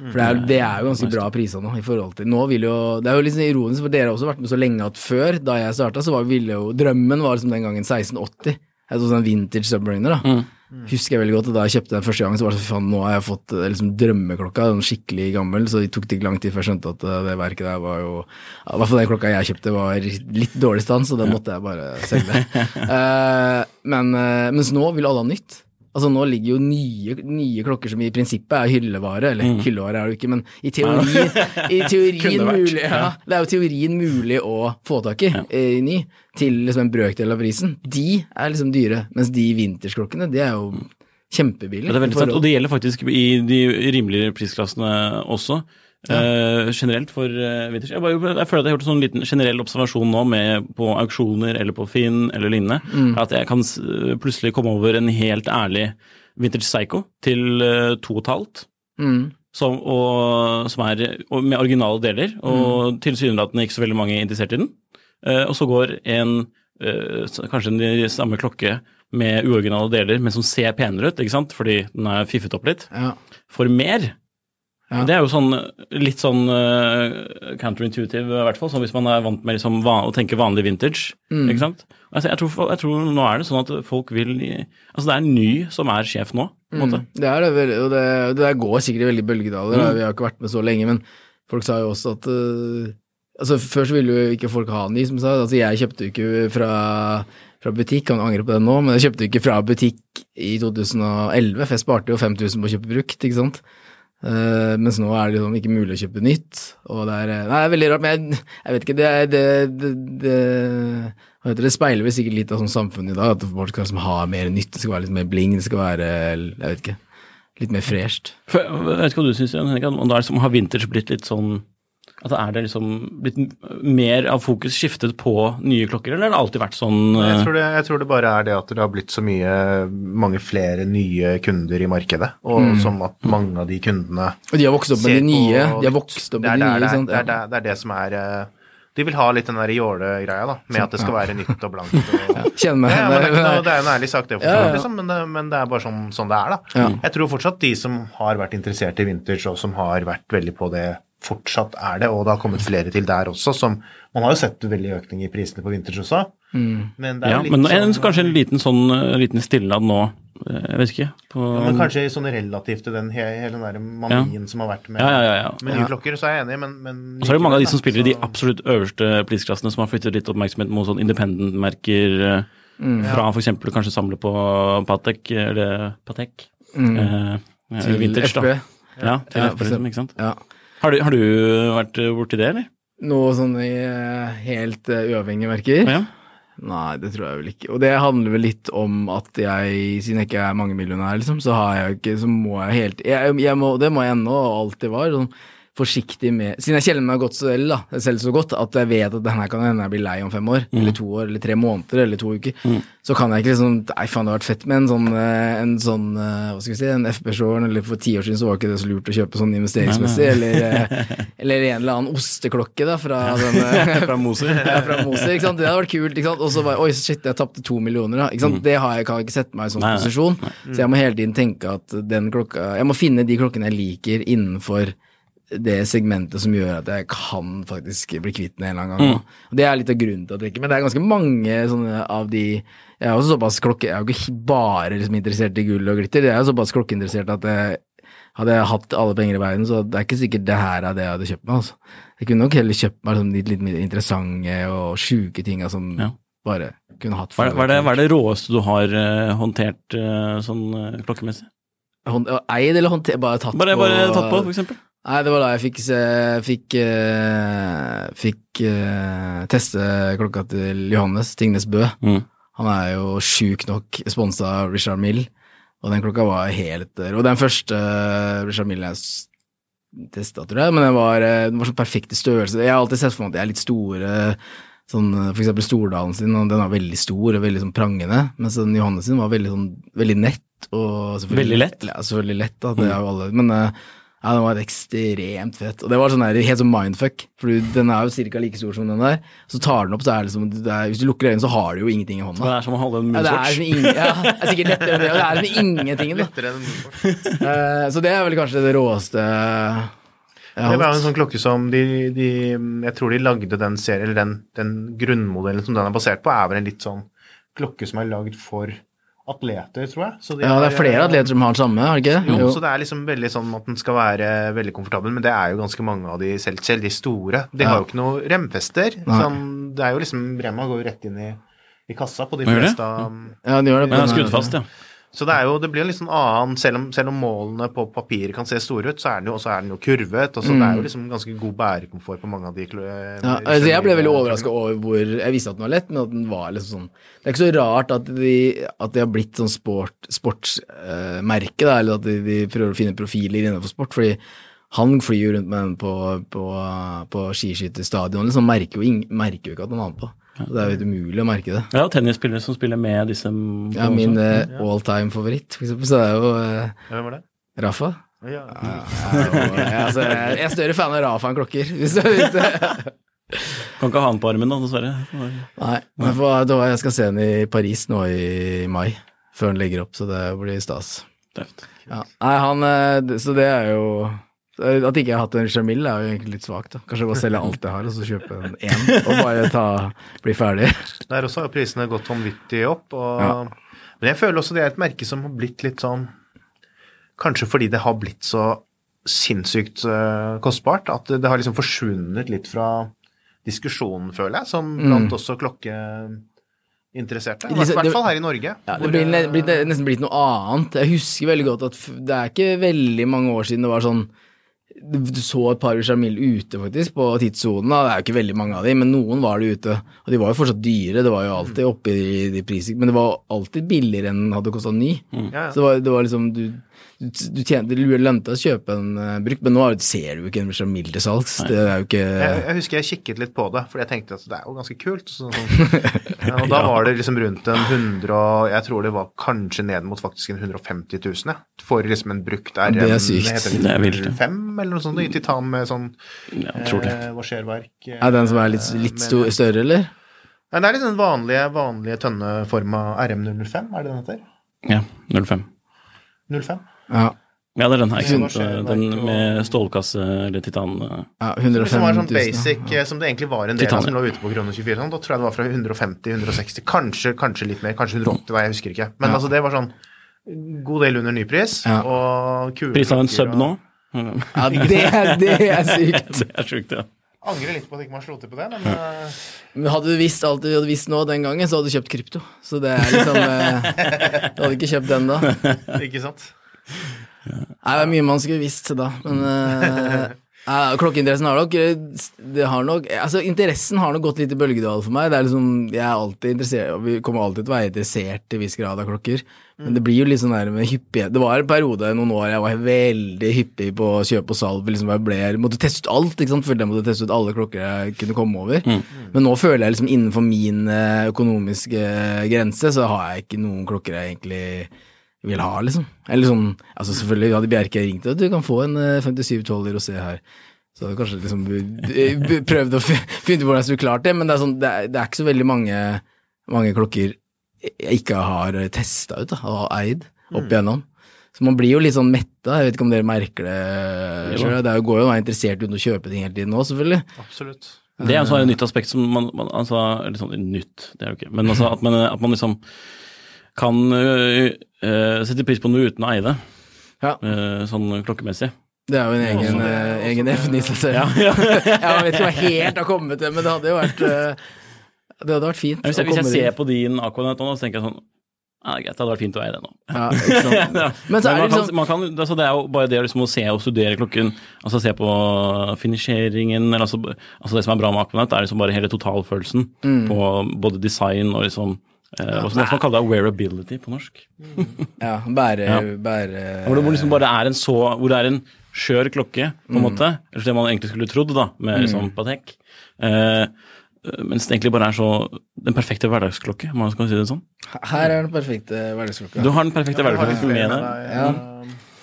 For det er, det er jo ganske bra priser nå i forhold til Nå vil jo Det er jo litt liksom ironisk, for dere har også vært med så lenge at før, da jeg starta, så var, ville jo Drømmen var liksom den gangen 1680. Jeg så sånn vintage submariner, da. Mm. Husker jeg veldig godt, da jeg kjøpte den første gang, så var det sånn faen, nå har jeg fått eh, liksom drømmeklokka, den skikkelig gammel, så det tok det ikke lang tid før jeg skjønte at eh, det verket der var jo I hvert fall den klokka jeg kjøpte var litt dårlig stand, så den måtte jeg bare selge. uh, men, uh, mens nå vil alle ha nytt. Altså Nå ligger jo nye, nye klokker som i prinsippet er hyllevare, eller hyllevare er det jo ikke, men i teori, i teorien mulig, ja, det er jo teorien mulig å få tak i, eh, ny, til liksom en brøkdel av prisen. De er liksom dyre, mens de vintersklokkene, de er jo kjempebillige. Ja, det er veldig sant, og det gjelder faktisk i de rimeligere prisklassene også. Eh, generelt for uh. Jeg, bare, jeg føler at jeg har gjort en sånn liten generell observasjon nå med på auksjoner eller på Finn eller lignende. Mm. At jeg kan s- plutselig komme over en helt ærlig vintage psycho til uh, to og et halvt. Mm. Som, og, som er og med originale deler, og tilsynelatende ikke så veldig mange interessert i den. Og så går en kanskje en samme klokke med uoriginale deler, men som ser penere ut, ikke sant, fordi den er fiffet opp litt, Ja. for mer. Ja. Det er jo sånn, litt sånn uh, counterintuitive, i hvert fall, sånn hvis man er vant med liksom, van, å tenke vanlig vintage. Mm. ikke sant? Altså, jeg, tror, jeg tror nå er det sånn at folk vil Altså, det er ny som er sjef nå, på en måte. Mm, det er det, og det, det der går sikkert veldig bølgedaler. Mm. Vi har ikke vært med så lenge, men folk sa jo også at uh, Altså Før så ville jo ikke folk ha ny, som sa. Altså Jeg kjøpte jo ikke fra, fra butikk, kan angre på det nå, men jeg kjøpte jo ikke fra butikk i 2011, for jeg sparte jo 5000 på å kjøpe brukt, ikke sant. Eh, mens nå er det liksom ikke mulig å kjøpe nytt, og det er, nei, det er veldig rart, men jeg, jeg vet ikke, det, det, det, det, hva heter det, speiler vel sikkert litt av sånn samfunnet i dag, at folk skal liksom ha mer nytt, det skal være litt mer bling, det skal være, jeg vet ikke, litt mer fresht. Jeg vet ikke hva du syns, Henrik, om det er som har vinters blitt litt sånn at er det liksom blitt mer av fokus skiftet på nye klokker, eller har det alltid vært sånn Jeg eh, tror, det, jeg tror det bare er det at det har blitt så mye, mange flere nye kunder i markedet, og som at mange av de kundene Og de har vokst opp med de nye, på de har vokst opp med de nye, det er, sant? det, er, det er det som er eh, De vil ha litt den der jåle-greia, da, med at det skal være nytt og blankt. Og, Kjenner meg Ja, men det, er noe, det er en ærlig sak, det, for så Ja, ja. liksom, men, det, men det er bare sånn, sånn det er, da. Ja. Jeg tror fortsatt de som har vært interessert i vintage, og som har vært veldig på det, fortsatt er det, og det har kommet flere til der også, som Man har jo sett veldig økning i prisene på vinters også, men det er Ja, litt men en, sånn kanskje en liten sånn eh, liten stillad nå, eh, jeg vet ikke. På, ja, men kanskje sånn relativt til den hele, hele den der manien som har vært med, Ja, ja, ja, ja. med nye klokker, så er jeg enig, men, men Og så er det mange av de som spiller i de absolutt øverste prisklassene, som har flyttet litt oppmerksomhet mot sånn independent-merker eh, Mm. fra for eksempel kanskje samle på Patek, eller Patek, Mm. eh, Til vintage, FB. da. Ja, til Ja, FB, liksom, ikke sant. Ja. Har du, har du vært eh, borti det, eller? Noe sånn i eh, helt uavhengig, uavhengige merker? Ja. Nei, det tror jeg vel ikke. Og det handler vel litt om at jeg, siden jeg ikke er mangemillionær, liksom, så har jeg ikke, så må jeg helt jeg, jeg må, Det må jeg ennå, og alltid var, sånn forsiktig med Siden jeg kjenner meg godt selv, da, selv så godt, at jeg vet at denne kan hende jeg blir lei om fem år, eller to år, eller tre måneder, eller to uker, så kan jeg ikke liksom Nei, faen, det har vært fett med en sånn, eh, en sånn eh, hva skal vi si, en FB Shorn, eller for ti år siden så var det ikke det så lurt å kjøpe sånn investeringsmessig, eller, eh, eller en eller annen osteklokke, da, fra den Fra Moser. ja, fra Moser, ikke sant? Det hadde vært kult. ikke sant? Og så bare Oi, shit, jeg tapte to millioner, da. Ikke sant? Det har jeg, kan jeg ikke sette meg i sånn posisjon. Så jeg må hele tiden tenke at den klokka Jeg må finne de klokkene jeg liker innenfor det segmentet som gjør at jeg kan faktisk bli kvitt den en eller annen gang. Mm. Det er litt av grunnen til at jeg ikke Men det er ganske mange sånne av de Jeg er også såpass klokke... Jeg er jo ikke bare liksom interessert i gull og glitter. Jeg er jo såpass klokkeinteressert at jeg, hadde jeg hatt alle penger i verden, så det er ikke sikkert det her er det jeg hadde kjøpt meg. altså. Jeg kunne nok heller kjøpt meg De litt, litt mer interessante og sjuke ting som Ja. bare kunne hatt Hva er, hva, er det, hva er det råeste du har uh, håndtert uh, sånn uh, klokkemessig? Hånd, Eid eller håndter... Bare tatt Bare, på bare tatt på, for eksempel? Nei, det var da jeg fikk, se- fikk, uh, fikk uh, teste klokka til Johannes Tingnes Bø. Mm. Han er jo sjuk nok sponsa av Richard Mill, og den klokka var helt Og den første eh, Richard Mill jeg testa, tror jeg, men den var, den var sånn perfekte størrelse. Jeg har alltid sett for meg at de er litt store, sånn for eksempel Stordalen sin, og den var veldig stor og veldig sånn prangende, mens den Johannes sin var veldig sånn, veldig nett. Og Veldig lett? Ja, selvfølgelig lett, da, det er jo alle, men eh, ja, den var ekstremt fett. Og det var sånn der, helt sånn mindfuck, for den er jo ca. like stor som den der. Så tar den opp, så er det som det er, Hvis du lukker øynene, så har du jo ingenting i hånda. Det er som å holde en Ja, det er, munswatch. ja, det er sikkert lettere enn det, og det er som ingenting. Da. Lettere enn Eh, så det er vel kanskje det råeste jeg Det var en sånn klokke som de, de Jeg tror de lagde den serien, eller den, den grunnmodellen som den er basert på, er vel en litt sånn klokke som er lagd for atleter, tror jeg. Så de Ja, det er flere er, atleter som har den samme, er det ikke? Jo, Jo. så det er liksom veldig sånn at den skal være veldig komfortabel, men det er jo ganske mange av de, selv, selv de store. De har jo ikke noe remfester. Sånn, det er jo liksom Rema går jo rett inn i, i kassa på de fleste av Ja, de gjør det. Men den er på skrudd fast, ja. Så det er jo, det blir en litt sånn annen Selv om, selv om målene på papiret kan se store ut, så er den jo, er den jo kurvet. Og så det er jo liksom ganske god bærekomfort på mange av de Mm. Ja, altså jeg ble veldig overraska over hvor Jeg visste at den var lett, men at den var liksom sånn Det er ikke så rart at de, at de har blitt sånn sport, sportsmerke, uh, eller at de, de prøver å finne profiler innenfor sport, fordi han flyr jo rundt med den på, på, på skiskytterstadion, liksom, merker jo, merker jo ikke at han har den på. Og det er jo helt umulig å merke det. Det er jo tennisspillere som spiller med disse Ja, min uh, all time favoritt, for eksempel, så det er jo uh, Hvem var det? Rafa. Ja. Ja, og, jeg, altså, jeg er større fan av Rafa enn klokker, hvis du hvis det. Kan ikke ha han på armen, da, dessverre. Nei, men for, da, jeg skal se han i Paris nå i mai, før han legger opp, så det blir stas. Tøft. Ja. Nei, han, eh, så det er jo At ikke jeg har hatt en Jamil, er jo egentlig litt svakt. Kanskje bare selge alt jeg har, og så kjøpe en én, og bare ta, bli ferdig. Der også har prisene gått vanvittig opp. Og, Ja. Men jeg føler også det er et merke som har blitt litt sånn Kanskje fordi det har blitt så sinnssykt eh, kostbart, at det, har liksom forsvunnet litt fra diskusjonen, føler jeg, som blant også klokkeinteresserte. I hvert- fall her i Norge. Ja, det blir eh, nesten blitt noe annet. Jeg husker veldig godt at det er ikke veldig mange år siden det var sånn Du du så et par Richard ute, faktisk, på tidssonen. Det er jo ikke veldig mange av dem, men noen var det ute. Og de var jo fortsatt dyre, det var jo alltid oppe i de priser, men det var alltid billigere enn det hadde kosta ny. Ja, ja. Så det var, det var liksom Du, du, du tjente, det lønte å kjøpe en uh, brukt, men nå er ser du jo ikke en Richard til salgs. Det er jo ikke Jeg, jeg husker jeg kikket litt på det, for jeg tenkte at det er jo ganske kult. Så, sånn, ja, og da var det liksom rundt en 100 og Jeg tror det var kanskje ned mot faktisk en 150 000, ja, for liksom en brukt RM. Det er sykt. Det er vilt, ja. 5 eller noe sånt, i titan med sånn det. eh, vasjerverk. eh, Er den som er litt, litt stor, større, eller? Nei, det er litt den vanlige, vanlige tønneforma RM05, er det den heter? Ja, 05. 05? Ja. Ja, det er den her. ikke sant? Den med stålkasse eller titan. eh. ja Som var sånn basic, ja. som det egentlig var en del av som lå ute på Krone 24. Sånn. Da tror jeg det var fra 150-160, kanskje, kanskje litt mer, kanskje 180, jeg husker ikke. Men Ja. altså, det var sånn god del under nypris, Ja. og kule Pris av en sub sub og- nå? Ja, det, det er sykt. Det er sykt, ja. Angrer litt på at ikke man slo til på det, men Men hadde du visst alt du hadde visst nå den gangen, så hadde du kjøpt krypto. Så det er liksom eh, Du hadde ikke kjøpt den da. ikke sant? Nei, det er mye man skulle visst da, men eh, nei, Klokkeinteressen har nok det har nok, altså Interessen har nok gått litt i bølgedal for meg. Det er liksom, Jeg er alltid interessert, og vi kommer alltid til å være interessert i viss grad av klokker. Men det blir jo litt sånn der med hyppighet. Det var en periode noen år jeg var veldig hyppig på å kjøpe og salg. Liksom jeg ble, måtte teste ut alt. ikke sant? Følte jeg måtte teste ut alle klokker jeg kunne komme over. Men nå føler jeg liksom innenfor min eh, økonomiske grense, så har jeg ikke noen klokker jeg egentlig vil ha, liksom. Eller sånn, altså selvfølgelig hadde Bjerke ringt og du kan få en eh, 5712 Rosé se her. Så hadde kanskje liksom prøvd å finne ut hvordan jeg skulle klart det, men det er, sånn, det er, det er ikke så veldig mange, mange klokker jeg ikke har testa ut da, og eid opp igjennom. Så man blir jo litt sånn metta, jeg vet ikke om dere merker det sjøl. Det går jo å være interessert uten å kjøpe ting hele tiden nå, selvfølgelig. Absolutt. Det er altså et nytt aspekt som man, man altså, Eller sånn nytt, det er jo ikke. Men altså at man, at man liksom kan uh, uh, sette pris på noe uten å eie det, Ja. uh, sånn klokkemessig. Det er jo en egen, det- eh, egen evne i seg selv. jeg vet ikke hva jeg helt har kommet til, men det hadde jo vært Det hadde vært fint. Hvis jeg, hvis jeg ser på din Aquanet nå, så tenker jeg sånn ja, det er greit, det hadde vært fint å eie det nå. ja, ikke sant? Ja. Men så er det man kan, liksom man kan, altså det er jo bare det liksom å se og studere klokken, altså se på finisjeringen, eller altså, altså det som er bra med Aquanet, er liksom bare hele totalfølelsen Mm. på både design og liksom eh, hva skal man kalle det, wearability på norsk. Ja, bære, Ja. bære Hvor det hvor liksom bare er en så Hvor det er en skjør klokke, på en måte. Eller det man egentlig skulle trodd, da, med liksom Patek. Eh, mens det egentlig bare er så Den perfekte hverdagsklokke, om man skal si det sånn. Her er den perfekte hverdagsklokka. Du har den perfekte hverdagsklokken med deg. Ja.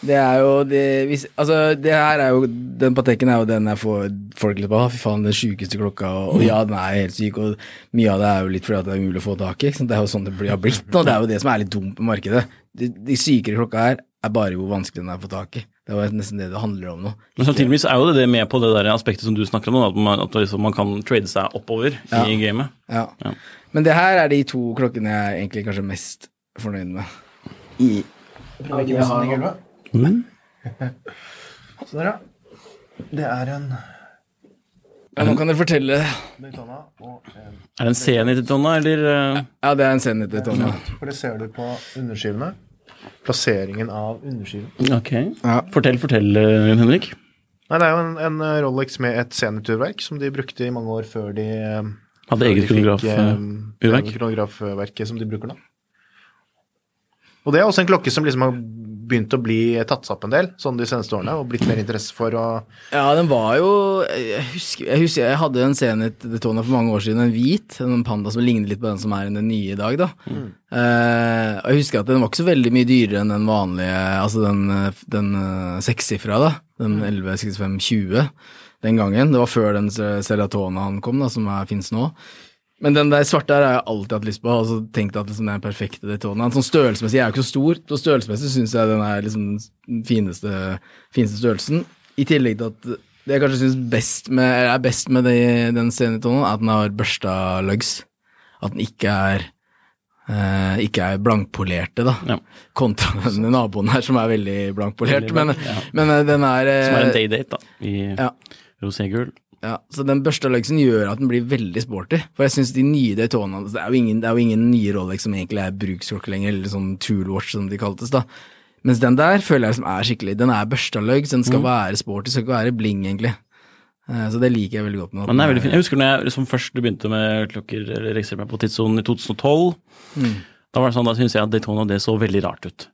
Det er jo det hvis, Altså, det her er jo Den Pateken er jo den jeg får folk litt på. Fy faen, den sjukeste klokka. Og, og ja, den er helt syk, og mye av det er jo litt fordi at det er umulig å få tak i. Det er jo sånn det blir- har blitt nå. Det er jo det som er litt dumt med markedet. De, de sykere klokka her er bare hvor vanskelig den er å få tak i. Det er nesten det det handler om nå. Men samtidig så er jo det med på det der aspektet som du snakker om, at man, at liksom man kan trade seg oppover Ja. i gamet. Ja. Ja. Men det her er de to klokkene jeg er egentlig kanskje mest fornøyd med. I Så der, ja. Det er en ja, Nå kan dere fortelle Er det en C90-tonna, eller eh, Ja, det er en C90-tonna. For det ser du på underskivene. Plasseringen av underskiven. Ok. Ja. Fortell, fortell, eh, Henrik. Nei, det er jo en, en Rolex med et seniturverk som de brukte i mange år før de eh, Hadde før eget kronografurverk? kronograf, eh, eh, kronografverket som de bruker nå. Og det er også en klokke som liksom har begynt å bli tatt seg opp en del sånn de seneste årene, og blitt mer interesse for å Ja, den var jo Jeg husker jeg, husker, jeg hadde en Zenit Daytona for mange år siden, en hvit, en panda som ligner litt på den som er den nye i dag, da. Eh, og jeg husker at den var ikke så veldig mye dyrere enn den vanlige, altså den, den eh, sekssifra, da. Den 116520 den gangen. Det var før den Ceratonaen kom, da, som finnes nå. Men den der svarte her har jeg alltid hatt lyst på, og så tenkt at liksom, det den perfekte Daytonaen. Sånn størrelsesmessig, jeg er jo ikke så stor, så størrelsesmessig syns jeg den er liksom den fineste, fineste størrelsen. I tillegg til at det jeg kanskje syns best med, er best med det, den Zenitonen, er at den har børsta lugs. At den ikke er eh, ikke er blankpolerte, da. Ja. Kontra den naboen her, som er veldig blankpolert. Veldig Men, ja. men eh, den er eh, Som er en daydate, da. I ja. roségul. Ja, så den børsta lugsen gjør at den blir veldig sporty. For jeg syns de nye Daytona Det er jo ingen, det er jo ingen nye Rolex som egentlig er bruksklokke lenger, eller sånn toolwatch som de kaltes, da. Mens den der føler jeg som er skikkelig Den er børsta så den skal være sporty, skal ikke være bling, egentlig. Eh, Så det liker jeg veldig godt med Men den er veldig fin. Jeg husker når jeg liksom først begynte med klokker, eller registrerte meg på tidssonen i 2012. Mm. Da var det sånn, da syntes jeg at Daytona det så veldig rart ut.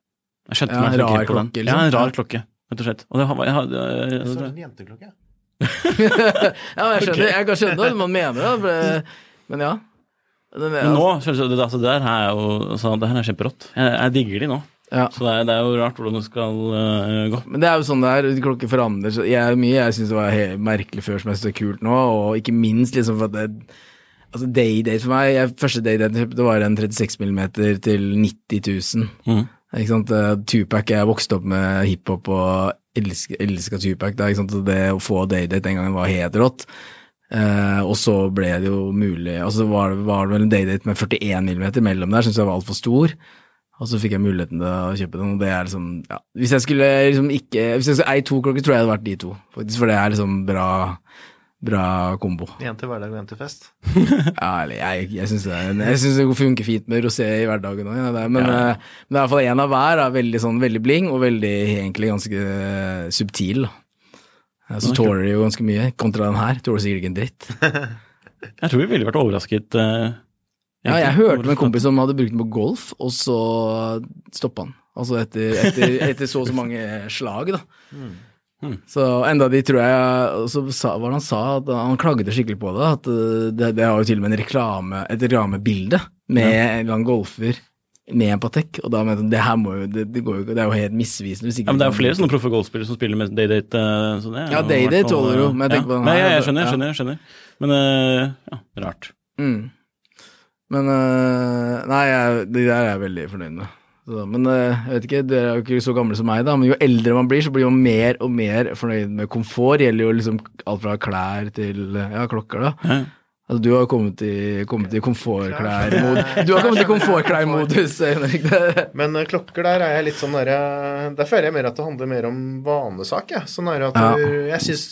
Jeg skjønte Ja, meg ikke på den. klokke, Ja, en liksom. rar klokke, rett og slett. Og det, har- jeg, jeg, jeg, jeg, jeg, jeg, jeg, en jenteklokke. Ja, jeg skjønner, jeg kan skjønne hva man mener, det, Men ja. Men nå, selvsagt, det, altså, det her er jo altså, det her er kjemperått. Jeg, jeg digger de nå. ja. Så det er, det er jo rart hvordan det skal uh, gå. Men det er jo sånn det er, klokker forandrer seg. Mye jeg syns var helt merkelig før som jeg syns er kult nå, og ikke minst liksom for at det Altså Daydate for meg, jeg, første day-date kjøpte var en 36 mm til 90 000. Mm. Ikke sant? Eh, Tupac, jeg vokste opp med hiphop og elska, Tupac. Da, sant? Det å få Daydate den gangen var helt rått. Uh, og så ble det jo mulig altså så var, var det vel en Daydate med 41 mm mellom der, syntes jeg var altfor stor. Og så fikk jeg muligheten til å kjøpe den, og det er liksom ja. Hvis jeg skulle liksom ikke Hvis jeg skulle eie to klokker, tror jeg det hadde vært de to, faktisk, for det er liksom bra Bra kombo. En til hverdag og en til fest. Ja, eller jeg, jeg syns det, er- det funker fint med rosé i hverdagen òg, ja, er- men, Ja. eh, men det er i hvert fall én av hver. Da, veldig, sånn, veldig bling og veldig egentlig ganske eh, subtil. Da. Eh, Så tåler de jo ganske mye, kontra den her. Tåler sikkert ikke en dritt. Jeg tror vi ville vært overrasket. øh, Ja, jeg hørte med en kompis som hadde brukt den på golf, og så stoppa han. Altså etter, etter, etter så og så mange slag, da. Mm. Så enda de tror jeg Så sa, hva han sa? At han klagde skikkelig på det. At uh, det, det har jo til og med en reklame, et reklamebilde med en eller annen golfer med en Patek, og da mente han det her må jo Det, det, går jo, ikke- det er jo helt misvisende Ja, men det er jo flere sånne proffe golfspillere som spiller med Daydate. er Ja, Daydate tåler jo, men jeg tenker ja. på den Nei, ja, jeg skjønner, jeg skjønner, skjønner. Men ja, rart. Mm. Men Nei, jeg, de der er jeg veldig fornøyd med. Så, men eh, jeg vet ikke, dere er jo ikke så gamle som meg, da, men jo eldre man blir, så blir man mer og mer fornøyd med komfort. Det gjelder jo liksom alt fra klær til ja, klokker, da. Ja. Altså, du har kommet i, kommet i komfortklær-modus. Du har kommet i komfortklær-modus, Henrik. Men eh, klokker der er jeg litt sånn derre Der føler jeg mer at det handler mer om vanesak, jeg. Sånn er at Ja. du- jeg syns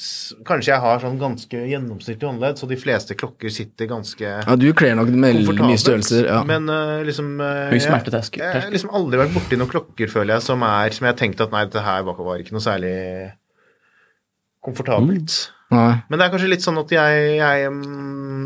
kanskje jeg har sånn ganske gjennomsnittlig håndledd, så de fleste klokker sitter ganske Ja, du kler nok med mye størrelser. Ja. Men eh, liksom eh, jeg-. Jeg har liksom aldri vært borti noen klokker, føler jeg, som er Som jeg har tenkt at nei, dette her var, var ikke noe særlig komfortabelt. Nei. Men det er kanskje litt sånn at jeg, jeg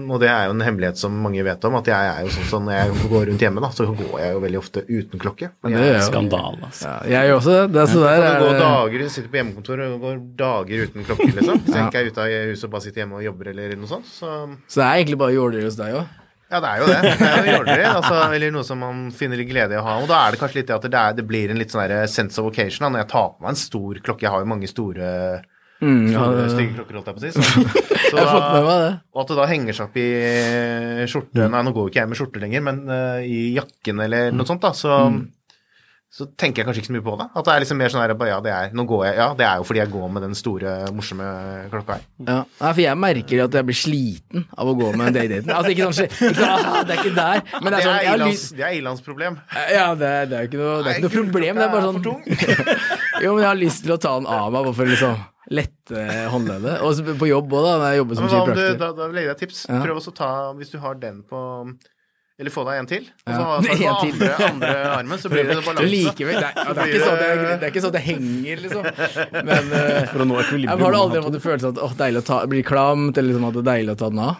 Og det er jo en hemmelighet som mange vet om, at jeg er jo sånn sånn når jeg går rundt hjemme, da, så går jeg jo veldig ofte uten klokke. Men Jeg det er jo. Skandale, altså. Ja, jeg gjør også det. det så der kan er gå det- dager, jeg sitter på hjemmekontor og går dager uten klokke, liksom. Hvis jeg ikke er ute av huset og bare sitter hjemme og jobber eller noe sånt. Så Så det er egentlig bare jåleri hos deg òg. ja, det er jo det. Det er jo jåleri, altså, eller noe som man finner litt glede i å ha. Og da er det kanskje litt det at det, er, det blir en litt sånn sense of occasion da, når jeg tar på meg en stor klokke. Jeg har jo mange store, Mm, ja, det- stygge klokker, holdt jeg på å si. Så, så jeg har fått med meg det. Og at det da henger seg opp i skjorte Nei, nå går jo ikke jeg med skjorte lenger, men uh, i jakken eller noe sånt, da, så så tenker jeg kanskje ikke så mye på det. At det er liksom mer sånn her ja, det er, nå går jeg, ja, det er jo fordi jeg går med den store, morsomme klokka her. Ja, Nei, for jeg merker at jeg blir sliten av å gå med en daydaten. Altså ikke sånn, ikke sånn ah, Det er ikke der, men det er sånn det er ilandsproblem. Ja, det er, det er ikke noe, det er ikke noe problem. Det er bare sånn Jo, men jeg har lyst til å ta den av meg, hvorfor liksom lette håndleddet. Og på jobb òg, da. Når jeg jobber som du, da, da vil jeg gi deg et tips. Ja. Prøv også å ta, hvis du har den på Eller få deg en til. Og så Ja. ha tar du En andre, andre armen, så blir det balanse. likevel, det er, det, er ikke sånn at er, det er ikke sånn at det henger, liksom. Men eh, For å nå jeg ekvilibrium. har du aldri fått en følelse av at åh, deilig å ta, bli klamt, eller liksom at det er deilig å ta den av?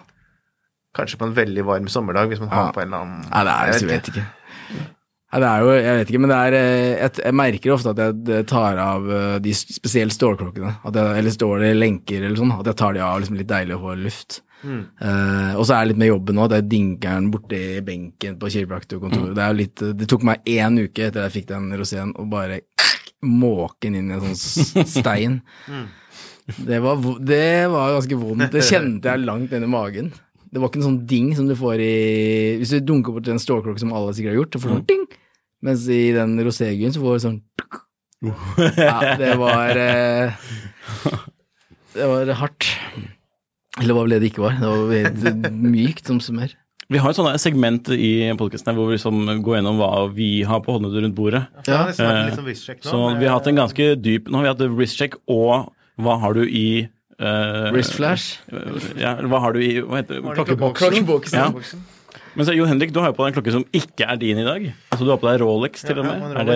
Kanskje på en veldig varm sommerdag, hvis man har på en eller annen Nei, det er jeg vet ikke. Nei, det er jo, jeg vet ikke, men det er eh, Jeg, jeg merker ofte at jeg tar av eh, de spesielt stålklokkene, at jeg, eller stål eller lenker eller sånn, at jeg tar de av liksom litt deilig å få luft. Eh, og så er det litt med jobben nå, det er dinkeren borti benken på kiropraktorkontoret. Det er jo litt Det tok meg én uke etter jeg fikk den roséen, å bare måke den inn i en sånn stein. stein. Det var, det var ganske vondt. Det kjente jeg langt ned i magen. Det var ikke en sånn ding som du får i Hvis du dunker borti en stålklokke som alle sikkert har gjort, så får du sånn ding. Mens i den roséguen så får du sånn. Ja, det var eh, Det var hardt. Eller hva vel det det ikke var. Det var helt mykt som smør. Vi har et sånt segment i podkasten hvor vi liksom går gjennom hva vi har på håndleddet rundt bordet. Ja, Eh, sånn wrist-check nå. Så vi har hatt en ganske dyp Nå har vi hatt wrist-check, og hva har du i eh, Wrist flash. Ja, hva har du i hva heter det klokkeboksen? Ja. Men så Jon Henrik, du har jo på deg en klokke som ikke er din i dag. Altså Du har på deg Rolex til og med. Ja, Er det?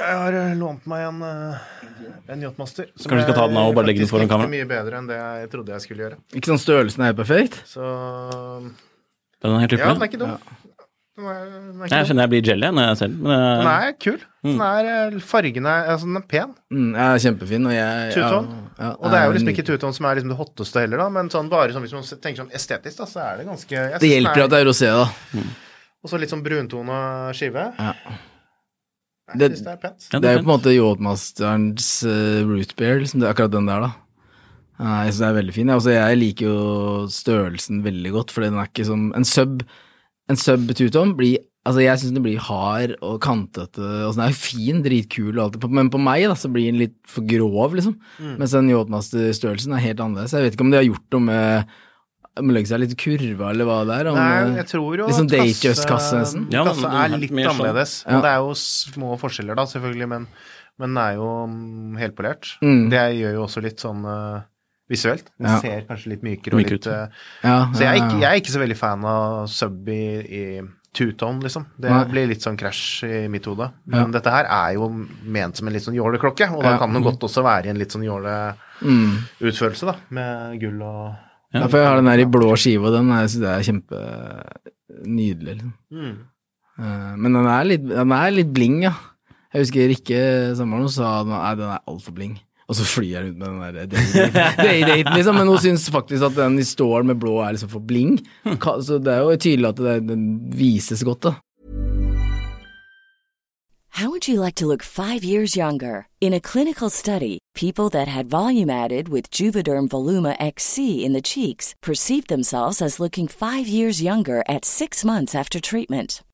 Jeg har eh, lånt meg en, eh, en Yachtmaster. Kanskje du skal ta den av og bare legge den foran kamera? mye bedre enn det jeg trodde jeg skulle gjøre. Ikke sånn størrelsen er helt perfekt? Så den er helt ja, den er ikke dum. Er, den er Jeg kjenner jeg blir jelly når jeg ser den. Den er kul. Den er, fargene fargen er, altså, den er pen. Mm, jeg er kjempefin, og jeg Two-tone. ja, ja, Og det er jo liksom ikke two-tone som er liksom det hotteste heller, da, men sånn bare sånn, hvis man tenker sånn estetisk, da, så er det ganske Det hjelper er, at det er rosé, da. Og så litt sånn bruntona skive. Ja. Jeg Det- synes det er pent. Ja, Det er jo på en måte Yachtmasterens uh, root beer, liksom. Det er akkurat den der, da. Jeg synes den er veldig fin. Altså, jeg liker jo størrelsen veldig godt, for den er ikke som En sub En sub two-tone blir Altså, jeg syns den blir hard og kantete. og sånn er fin, dritkul og alt, det, men på meg da, så blir den litt for grov, liksom. Mens den Yachtmaster-størrelsen er helt annerledes. Jeg vet ikke om de har gjort noe med Må legge seg litt kurva, eller hva det er. Om, Nei, eh, jeg tror jo litt sånn Datejust-kasse, nesten. Ja, Kasse er litt sånn- annerledes. Ja. Det er jo små forskjeller, da, selvfølgelig, men, men den er jo helt helpolert. Mm. Det gjør jo også litt sånn eh, visuelt. Den Ja. ser kanskje litt mykere og litt eh, Ja, Så jeg er, ikke, jeg er ikke så veldig fan av sub i, i two-tone, liksom. Det Nei. blir litt sånn krasj i mitt hode. Ja. Men dette her er jo ment som en litt sånn jåleklokke, og da Ja. kan den godt også være i en litt sånn jåleutførelse, Mm. da, med gull og Ja, for jeg har den der i blå skive, og den er- jeg det er kjempenydelig. Liksom. mm. Eh, Men den er litt, den er litt bling, ja. Jeg husker Rikke Samaren sa at den er altfor bling. Og så flyr jeg rundt med den der daydaten, liksom. Men hun syns faktisk at den i stål med blå er liksom for bling. Så det er jo tydelig at det, den vises godt, da. How would you like to look five years younger? In a clinical study, people that had volume added with Juvederm Voluma XC in the cheeks perceived themselves as looking five years younger at six months after treatment.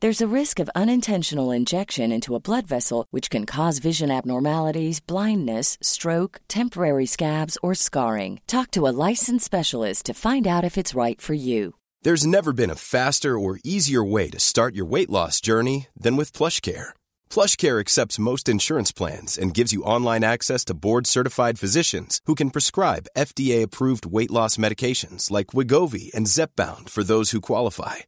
There's a risk of unintentional injection into a blood vessel, which can cause vision abnormalities, blindness, stroke, temporary scabs, or scarring. Talk to a licensed specialist to find out if it's right for you. There's never been a faster or easier way to start your weight loss journey than with PlushCare. PlushCare accepts most insurance plans and gives you online access to board-certified physicians who can prescribe FDA-approved weight loss medications like Wigovi and Zepbound for those who qualify.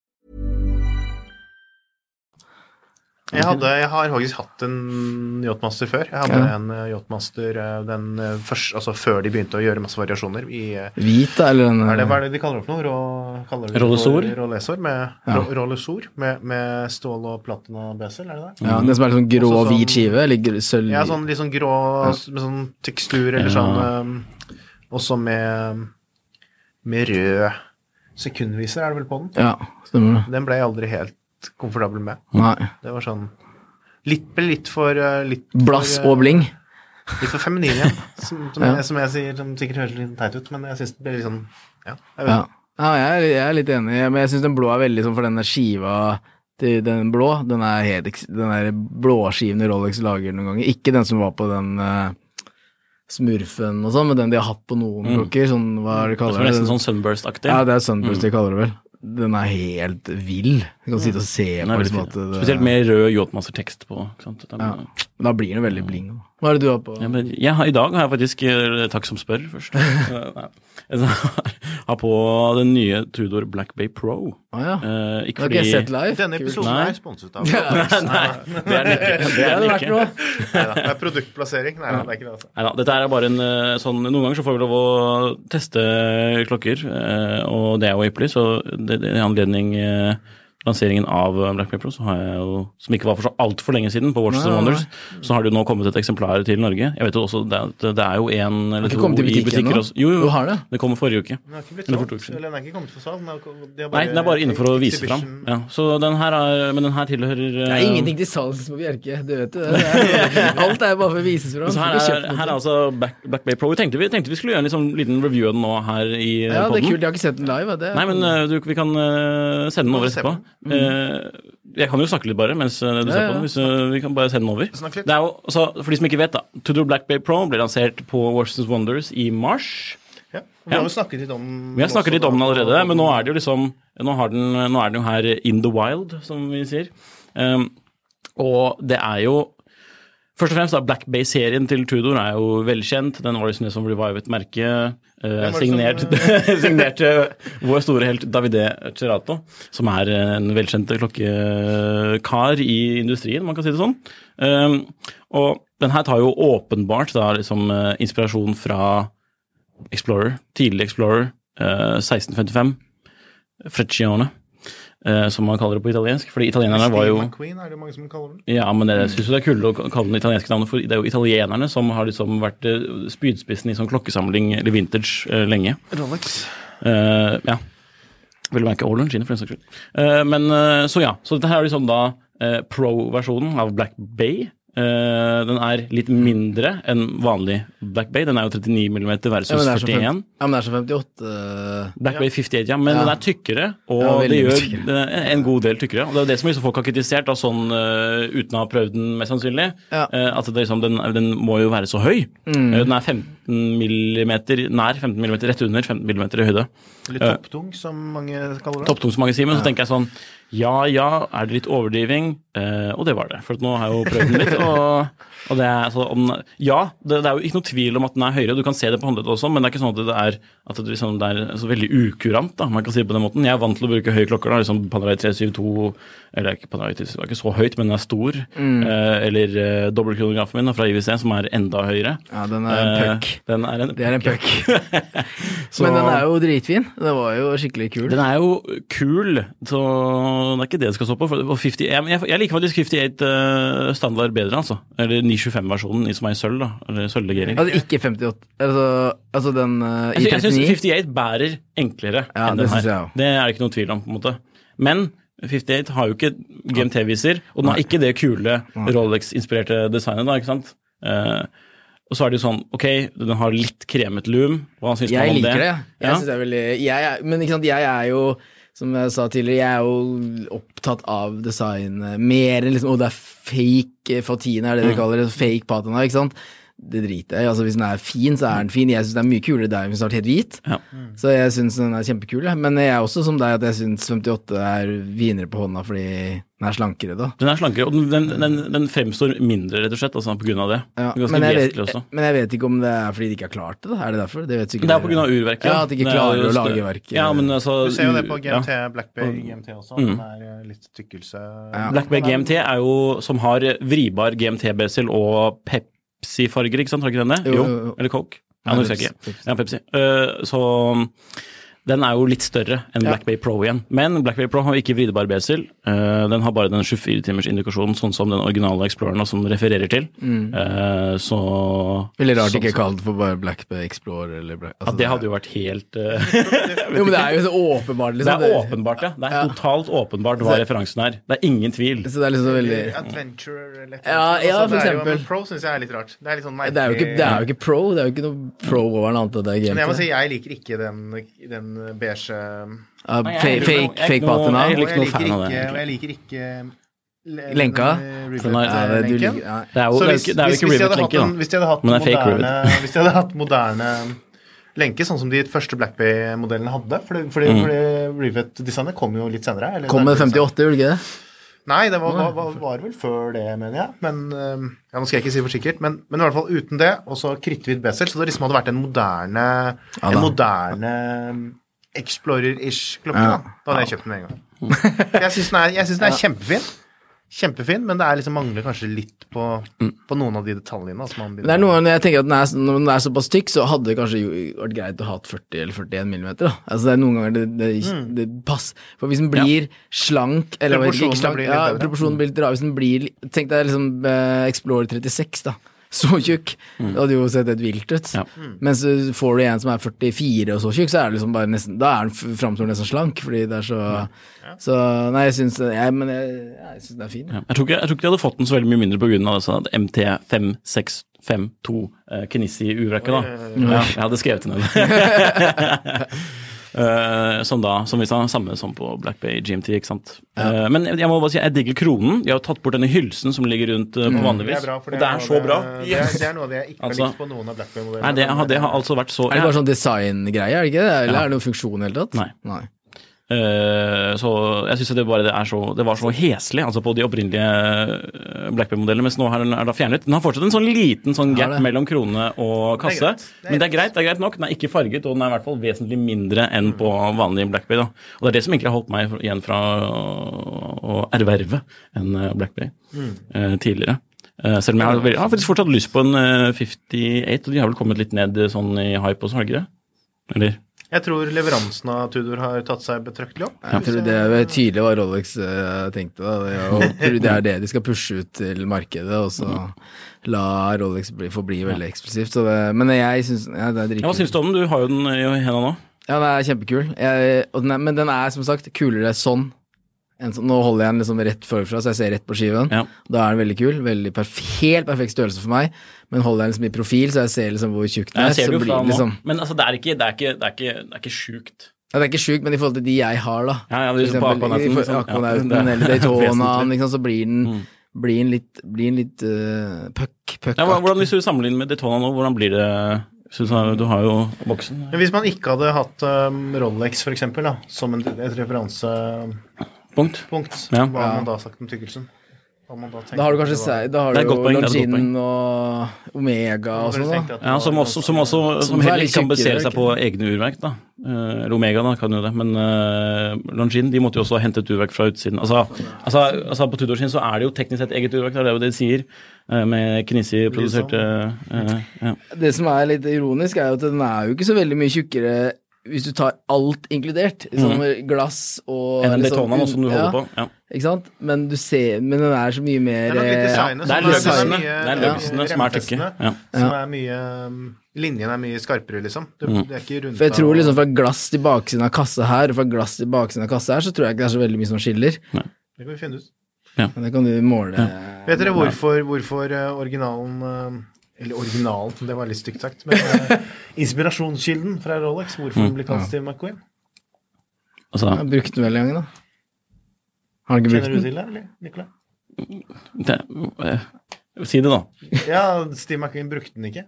Jeg, hadde, jeg har faktisk hatt en yachtmaster før. Jeg hadde Ja. en eh, yachtmaster eh, den eh, først, altså før de begynte å gjøre masse variasjoner. I, Hvit, eller en er det, hva er det de kaller det for noe? Rollesor? Rollesor med, Ja. ro- rollesor med, med stål og platina-besel, er det det? Ja, det som er sånn grå, sånn- hvit skive? Eller sølv... Ja, sånn litt sånn grå med sånn tekstur, eller Ja. sånn Um, Også med, med rød sekundviser, er det vel på den? Ja, stemmer det. Den ble jeg aldri helt komfortabel med. Nei. Det var sånn Litt, litt for eh, litt Blass for, eh, og bling. Litt for feminin ja. som, som, Ja. jeg, som jeg sier, som sikkert høres litt teit ut, men jeg syns det blir litt sånn Ja. Jeg vet. Ja, ja jeg, er, jeg er litt enig, men jeg syns den blå er veldig sånn for denne skiva til den blå. Den er helt Den der blåskiven Rolex lager noen ganger. Ikke den som var på den uh, smurfen og sånn, men den de har hatt på noen Mm. klokker. Sånn, hva er det de kaller er det? nesten sånn Sunburst-aktig. Ja, det er Sunburst de kaller det vel. Den er helt vill. Du kan sitte og se på er liksom, at det, Spesielt med rød yachtmaster-tekst på. Ikke sant? Det er- Ja. Da blir den veldig bling. Hva er det du har på? Ja, men jeg har, I dag har jeg faktisk eh, Takk som spør, først. Jeg har på den nye Tudor Black Bay Pro. Ah, ja. Eh, Det ikke fordi ikke sett live. Denne episoden Nei. er sponset av Ja. Nei, det er den ikke. Det Det er det ikke. noe. Neida, det er produktplassering. Nei, det er ikke det. altså. Neida, dette er bare en eh, sånn Noen ganger så får vi lov å teste klokker, eh, og det er jo ypperlig. Så det, det, i anledning eh, lanseringen av eh, Black Pro, så har jeg jo, som ikke var for så altfor lenge siden, på Watches and Wonders, så har det jo nå kommet et eksemplar til Norge. Jeg vet jo også, Det, det er jo en eller to i butikker ennå? også. Jo, jo, har det? det kommer forrige uke. Den er ikke blitt solgt, eller den er ikke kommet for salg. De Nei, den er bare inne for å vise fram. Ja, så den her er, men den her tilhører Det er eh, ingenting til salgs på Bjerke, du vet det. det. er- Alt er bare for å vises fram. Så her er, her er altså Black, Black Bay Pro. Vi tenkte, vi tenkte vi skulle gjøre en liksom, liten review av den nå her i podden Ja, det er kult. Jeg har ikke sett den live. Det er- Nei, men eh, du, vi kan eh, sende den over Kan vi Uh. Eh, jeg kan jo snakke litt bare mens eh, du Ja, ser ja. på den. Hvis, eh, vi kan bare sende den over. Snakk litt. Det er jo, altså, for de som ikke vet, da. Tudor Black Bay Pro ble lansert på Washington's Wonders i mars. Ja. Vi har jo snakket litt om den Vi har snakket litt om den allerede, men nå er det jo liksom Nå, har den, nå er den jo her in the wild, som vi sier. Um, og det er jo Først og fremst, da, Black Bay-serien til Tudor er jo velkjent. Den var liksom det som revivet merket. eh, signert, som, signert eh, vår store helt Davide Cerato, som er en velkjent klokkekar i industrien, man kan si det sånn. Um, og den her tar jo åpenbart da liksom eh, inspirasjon fra Explorer, tidlig Explorer, eh, 1655, Freccione, som man kaller det på italiensk. Fordi italienerne var jo McQueen er det mange som kaller den. Ja, men jeg syns det er kult å kalle den italienske navnet, for det er jo italienerne som har liksom vært eh, spydspissen i sånn klokkesamling eller vintage eh, lenge. Rolex. Uh, ja. Vil merke og Longines for den saks skyld. Uh, men uh, så ja. Så dette her er liksom da eh, pro-versjonen av Black Bay. Eh, den er litt mindre enn vanlig Black Bay. Den er jo 39 mm Ja, versus er så 41. fem- Ja, men det er som 58 uh, Black Bay 58, ja, men Ja. den er tykkere, og Ja, det gjør tykkere. den er en god del tykkere. Og det er jo det som liksom folk har kritisert, da, sånn uh, uten å ha prøvd den mest sannsynlig, Ja. eh, at det, liksom, den, den må jo være så høy. Mm. Den er 15 mm, nær 15 mm, rett under 15 mm i høyde. Litt topptung, som mange kaller det. Topptung, som mange sier, men så tenker jeg sånn Ja ja, er det litt overdriving? Eh, og det var det, for nå har jeg jo prøvd den litt. Og, det er, altså, om, ja, det, det er jo ikke noe tvil om at den er høyere, du kan se det på håndleddet også, men det er ikke sånn at det er, at det, liksom, det er så veldig ukurant, da, man kan si det på den måten. Jeg er vant til å bruke høye klokker, da, liksom Panerai 372, eller ikke Panerai 372, det er ikke så høyt, men den er stor. Eh, eller eh, dobbeltkronografen min fra IWC, som er enda høyere. Ja, den er en Eh, puck. Den er en Det er en puck. Så- Men den er jo dritfin. Den var jo skikkelig kul. Den er jo kul, så det er ikke det det skal stå på. For for 50, jeg, jeg, jeg liker faktisk 58 eh, standard bedre, altså. Eller 925-versjonen som er i sølv, da. Eller sølvlegering. Altså ikke 58 Altså, altså den uh, i 39? jeg syns 58 bærer enklere Ja, enn det den synes jeg. Det er det ikke noen tvil om, på en måte. Men 58 har jo ikke GMT-viser, og den har ikke det kule Rolex-inspirerte designet, da, ikke sant. Uh, og så er det jo sånn, ok, den har litt kremet loom. Hva syns man Jeg liker det. det? Jeg Ja. synes det er veldig jeg er, Men ikke sant, jeg er jo som jeg sa tidligere, jeg er jo opptatt av design mer enn liksom Å, det er fake eh, Fatina, er det de kaller det. Fake patina, ikke sant. Det driter jeg i. Altså, hvis den er fin, så er den fin. Jeg syns den er mye kulere der hvis den har vært helt hvit. Ja. Så jeg syns den er kjempekul. Men jeg er også som deg at jeg syns 58 er vinere på hånda fordi den er slankere, da. Den er slankere, og den, den, den fremstår mindre, rett og slett, altså, på grunn av det. Ja, men, jeg vet, også. men jeg vet ikke om det er fordi de ikke har klart det. da. Er det derfor? Det vet sikkert Det er på grunn av urverket. Ja, at de ikke Det er klarer å lage verket. Ja, men altså Du ser jo det på ja. GMT, Black Bay GMT også. Mm. Den er eh, litt tykkelse. Black Bay GMT er jo som har vribar GMT-besel og Pepsi-farger, ikke sant? Har ikke den det? Jo. Eller Coke? Ja, nå husker jeg Pepsi, ikke. Ja, Pepsi. Uh, så den er jo litt større enn Black Bay Pro igjen. Men Black Bay Pro har ikke vridebar besel. Eh, den har bare den 24 timers indikasjonen, sånn som den originale Exploreren som den refererer til. Mm. så Mm. Veldig rart sånn, ikke så- kalt for bare Black Bay Explorer eller Black Ja, det hadde jo vært helt eh, Jo, men det er jo så åpenbart, Det liksom. er åpenbart, ja. Det er Ja. totalt åpenbart hva referansen er. Det er ingen tvil. Så det er liksom veldig Adventurer eller Ja, ja, annet. for eksempel. jo- Pro syns jeg er litt rart. Det er litt sånn merkelig det er, jo ikke, det er jo ikke pro. Det er jo ikke noe pro over noe annet enn det er Men jeg må si, jeg liker ikke den, den beige uh, fake, fake, fake patina. jeg er jeg noe liker fan av det, ikke, og jeg liker ikke Lenka? den, eh, er- det, du liker, ja. Det er jo, det er jo hvis, ikke, det er jo rivet-lenke, da. hvis de hadde hatt er moderne, hvis de hadde hatt moderne lenke, sånn som de første Black Bay-modellene hadde Fordi, fordi, Mm. fordi Rivet-designet kom jo litt senere. eller Kom med 58, gjorde det ikke det? Nei, det var, var, var, var vel før det, mener jeg. Men ja, Nå skal jeg ikke si for sikkert, men, men i hvert fall uten det, og så kritthvit besel, så det liksom hadde vært en moderne Ja, En moderne Explorer-ish klokke. Ja. Da. da hadde jeg kjøpt den med en gang. Jeg syns den, den er kjempefin. Kjempefin, men det liksom mangler kanskje litt på, på noen av de detaljene. Altså man det er noe når jeg tenker at den er, når den er såpass tykk, så hadde det kanskje vært greit å ha hatt 40 eller 41 millimeter. Da. Altså det er noen ganger det, det, det passer. For hvis den blir slank eller Proporsjonen ikke, slank, blir litt ja, proporsjonen blir litt rar. Hvis den blir Tenk deg liksom eh, Explorer 36, da. Så tjukk. Det hadde jo sett helt vilt ut. Ja. Mens uh, får du en som er 44 og så tjukk, så er det liksom bare nesten Da er den framstår nesten slank, fordi det er så Så nei, jeg syns jeg, Men jeg, jeg syns den er fin. Ja. Jeg, tror ikke, jeg tror ikke de hadde fått den så veldig mye mindre pga. sånn MT5652 eh, Kenissi urverket. da. Ja, jeg hadde skrevet den ned. Eh, som da, som vi sa, samme som på Black Bay GMT, ikke sant. Eh, men jeg må bare si, jeg digger kronen. De har tatt bort denne hylsen som ligger rundt uh, på Det vanligvis. er bra, for og det er noe så bra. Det, det, er, det er noe det jeg ikke Altså- har likt på noen av Black Bay-modellene. Nei, det har, det har altså vært så Er det bare sånn designgreie, er det ikke det? Eller Ja. er det noen funksjon i det hele tatt? Nei. Eh, så jeg syns det bare det er så Det var så heslig altså på de opprinnelige eh, Blackberry-modellene, mens nå er den er da fjernet. Den har fortsatt en sånn liten sånn gap ja, mellom krone og kasse. Det Men det er greit det er greit nok. Den er ikke farget, og den er i hvert fall vesentlig mindre enn på vanlig Blackberry. Da. Og det er det som egentlig har holdt meg igjen fra å, erverve en eh, Blackberry eh, tidligere. Eh, selv om jeg har, jeg har faktisk fortsatt lyst på en eh, 58, og de har vel kommet litt ned eh, sånn i hype også, har de ikke det? Eller? Jeg tror leveransen av Tudor har tatt seg betraktelig opp. Jeg tror det er tydelig hva Rolex eh, tenkte. Da. Jeg tror det er det de skal pushe ut til markedet, og så la Rolex bli, forbli veldig eksklusivt. Så det, men jeg syns ja, det er Ja, hva dritkult. syns du om den? Du har jo den i henda nå. Ja, den er kjempekul. Jeg, og den er, men den er som sagt kulere sånn. Sånn. Nå holder jeg den liksom rett forfra, så jeg ser rett på skiven. Ja. Da er den veldig kul. Veldig perf helt perfekt størrelse for meg. Men holder jeg den liksom i profil, så jeg ser liksom hvor tjukk den er, så det det liksom Men altså, det er ikke, det er ikke, det er ikke, det er ikke sjukt. ja, Det er ikke sjukt, men i forhold til de jeg har, da. Ja, ja, For liksom på eksempel, Aquanauten, for- liksom. Ja, Aquanauten det er eller Daytonaen, liksom, så blir den, Mm. blir den litt, blir den litt uh, puck, puck Ja, hvordan Hvis du sammenligner med Daytona nå, hvordan blir det synes jeg, Du har jo boksen. Hvis man ikke hadde hatt um, Rolex, for eksempel, da, som en, et referanse Punkt. punkt. Ja. Hva har man da sagt om tykkelsen? Da Da har du kanskje det var- da har du Longin og Omega og sånn. Ja, som også, som, også, Som som er heller ikke kan basere seg på egne urverk. da. Eh, eller Omega da, kan jo det, men uh, Longin de måtte jo også ha hentet urverk fra utsiden. Altså, altså, altså På Tudor sin så er det jo teknisk sett eget urverk, det er jo det de sier. eh, med Knissi-produserte eh, ja. Det som er litt ironisk, er jo at den er jo ikke så veldig mye tjukkere hvis du tar alt inkludert. Liksom glass og En den liksom- som du ja, holder på. Ja. Ikke sant? Men du ser Men den er så mye mer Det er som eh. Det er som løgsene, det er ja, som er tykke. Ja. Som er mye um, Linjen er mye skarpere, liksom. Det, Mm. det er ikke rundt For jeg tror liksom fra glass til baksiden av kassa her og fra glass til baksiden av kassa her, så tror jeg ikke det er så veldig mye som skiller. Det kan vi finne ut. Men det kan du måle Vet dere hvorfor, hvorfor eh, originalen eh, Eller originalen, det var litt stygt sagt. Men eh, inspirasjonskilden fra Rolex, hvorfor Mm. den ble kalt Steve McQueen? Altså, Jeg har brukt den veldig lenge, da. Har du ikke brukt den? Kjenner du til det, eller, Nicolai? det, eh, si det, da. Ja, Steve McQueen brukte den ikke.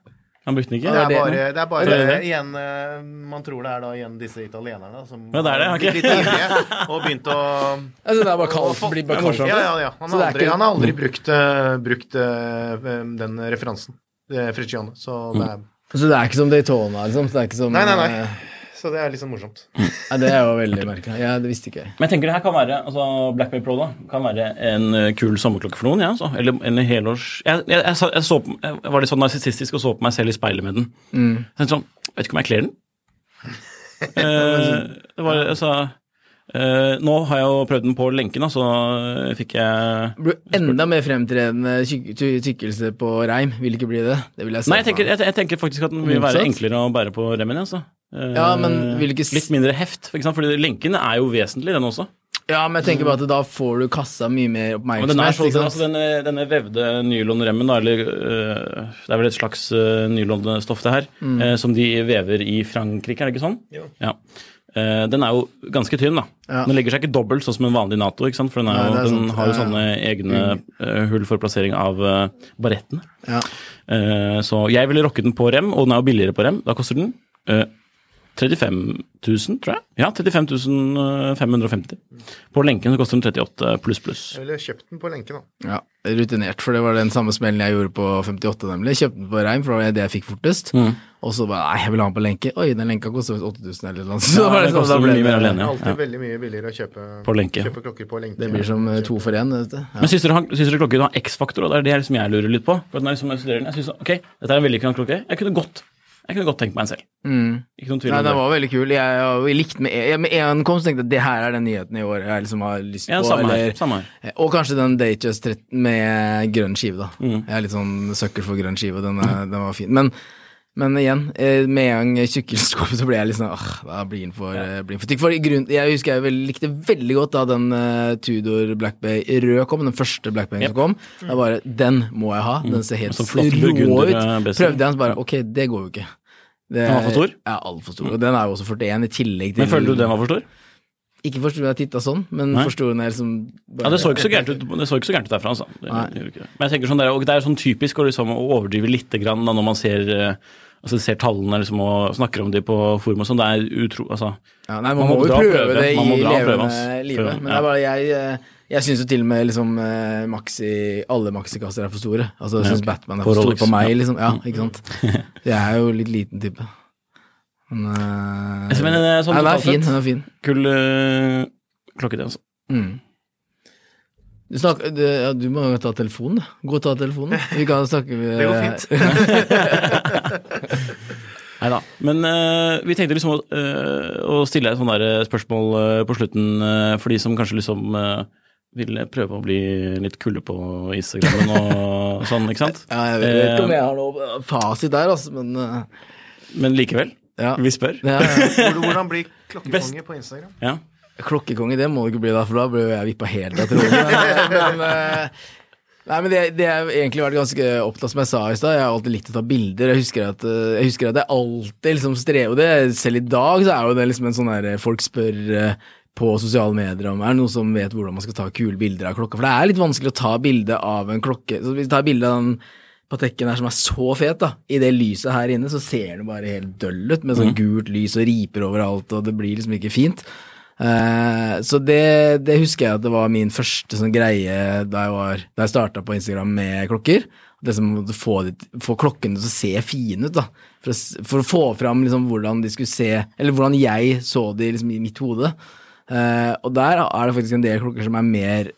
Han brukte den ikke? Det er bare, det er bare Det er det. igjen eh, Man tror det er da igjen disse italienerne som Ja, det er det, okay. litt ivrige og begynte å Altså, det er bare kalt, blir bare kalt Ja, ja, ja. Han har aldri, ikke- han har aldri brukt, brukt den referansen, Friccione. Så det er Så det er ikke som Daytona, liksom? Så det er ikke som Nei, nei, nei. eh, Så det er litt sånn morsomt. Nei, det er jo veldig merkelig. Ja, det visste ikke jeg. Men jeg tenker det her kan være altså Black Bay Pro da, kan være en eh, kul sommerklokke for noen. Ja, altså. Eller en helårs Jeg, jeg, jeg, så- jeg, så på, jeg var litt sånn narsissistisk og så på meg selv i speilet med den. Mm. Jeg tenkte sånn, Vet ikke om jeg kler den. Eh, det var, altså, eh, nå har jeg jo prøvd den på lenken, da, så fikk jeg Blir enda mer fremtredende tykkelse på reim. Vil ikke bli det. Det vil jeg si. Nei, jeg tenker, jeg, jeg tenker faktisk at den vil være enklere å bære på remmen. Altså. Uh, Ja, men vil ikke Litt mindre heft, for eksempel, fordi lenken er jo vesentlig, den også. Ja, men jeg tenker bare at da får du kassa mye mer Men den er oppmerksomhet. ikke sant? altså denne, denne vevde nylonremmen, da, eller øh, Det er vel et slags uh, nylonstoff, det her, Mm. eh, som de vever i Frankrike, er det ikke sånn? Jo. Ja. Eh, den er jo ganske tynn, da. Ja. Den legger seg ikke dobbelt sånn som en vanlig Nato, ikke sant? for den, Nei, jo, er den har jo sånne egne uh, hull for plassering av uh, barettene. Ja. Så jeg ville rocke den på rem, og den er jo billigere på rem. Da koster den 35 000, tror jeg. Ja, 35 550. På lenken så koster den 38 pluss pluss. Jeg ville kjøpt den på lenken, da. Ja, rutinert, for det var den samme smellen jeg gjorde på 58, nemlig. Kjøpte den på reim, for det var det jeg fikk fortest. Mm. Og så bare nei, jeg vil ha den på lenke. Oi, den lenka koster 8000 eller noe. sånt. Ja, det, det, sånn, det- mer alene. Det er Ja. alltid veldig mye billigere å kjøpe, På lenke. kjøpe klokker på lenke. Det blir som eh, to for én, vet du. Ja. Men syns dere, han- dere klokken har X-faktor? og Det er det liksom jeg lurer litt på. For når jeg liksom studerer den, jeg synes, ok, dette er en veldig klokke. Jeg kunne godt jeg kunne godt tenkt meg en selv. Mm. Ikke noen tvil Nei, om den det. var veldig kul. Jeg, jeg, likte med, jeg, med en kom, så tenkte jeg det her er den nyheten i år jeg liksom har lyst Ja, på. samme her. eller- Samme her. Og kanskje den Datejust 13 med grønn skive, da. Mm. Jeg er litt sånn søkkel for grønn skive, den, den var fin. Men, men igjen, eh, med en gang tjukkelsen kom, så ble jeg litt sånn åh, da blir den for, ja. for tykk. For grunn, jeg husker jeg vel, likte veldig godt da den uh, Tudor Black Bay rød kom, den første Black Bay Yep. som kom. Da bare, den må jeg ha, den ser helt rå ut. eh. Prøvde jeg den, bare, ok, det går jo ikke. Det, Den var for stor? Ja, altfor stor. Og den er jo også 41 i tillegg til Men føler du den var for stor? Ikke forsto jeg titta sånn, men forsto hun liksom bare... Ja, Det så ikke så gærent ut, det så ikke så gærent ut derfra. altså. Det. Men jeg tenker sånn, det er, og det er sånn typisk å liksom overdrive litt grann da, når man ser, eh, altså, ser tallene liksom, og snakker om de på forum og sånn. Det er utro... Altså, Ja, nei, man, Man må, jo prøve, prøve. det i levende livet. Prøve, Men det er bare jeg eh, Jeg syns jo til og med liksom eh, maxi Alle maxikasser er for store. Altså jeg syns. Batman er for stor på meg, liksom. Ja, ikke sant. Jeg er jo litt liten type. Men, uh, men mener, er sånn Nei, den er fin. Den er fin. Kul uh, klokke, det, altså. Mm. Du, snakker, du, ja, du må jo ta telefonen, da. Gå og ta telefonen. Vi kan snakke med Det går fint. Nei da. Men uh, vi tenkte liksom å, eh, å stille et sånt der eh, spørsmål eh, på slutten eh, for de som kanskje liksom eh, vil prøve å bli litt kulde på Instagram og sånn, ikke sant? Ja, jeg vet ikke om jeg har noe fasit der, altså, men eh, Men likevel, ja. vi spør. Ja, ja. Hvordan- blir bli klokkekonge på Instagram? Ja. Klokkekonge, det må du ikke bli da, for da blir jeg vippa helt av tronen. Men, men, eh, nei, men det, det har egentlig vært ganske opptatt, som jeg sa i stad. Jeg har alltid likt å ta bilder. Jeg husker at, eh, jeg husker at jeg alltid liksom strever det. Selv i dag så er jo det liksom en sånn derre folk spør eh, på sosiale medier om er det noen som vet hvordan man skal ta kule bilder av klokka. For det er litt vanskelig å ta bilde av en klokke. Så hvis vi tar bilde av den Patekken her som er så fet, da. I det lyset her inne så ser den bare helt døll ut, med sånn gult lys og riper overalt, og det blir liksom ikke fint. Uh, så det, det husker jeg at det var min første sånn greie da jeg, var, da jeg starta på Instagram med klokker. Det som måtte få, få klokkene til å se fine ut, da. For for å få fram liksom hvordan de skulle se Eller hvordan jeg så de liksom i mitt hode. Uh, og der er det faktisk en del klokker som er mer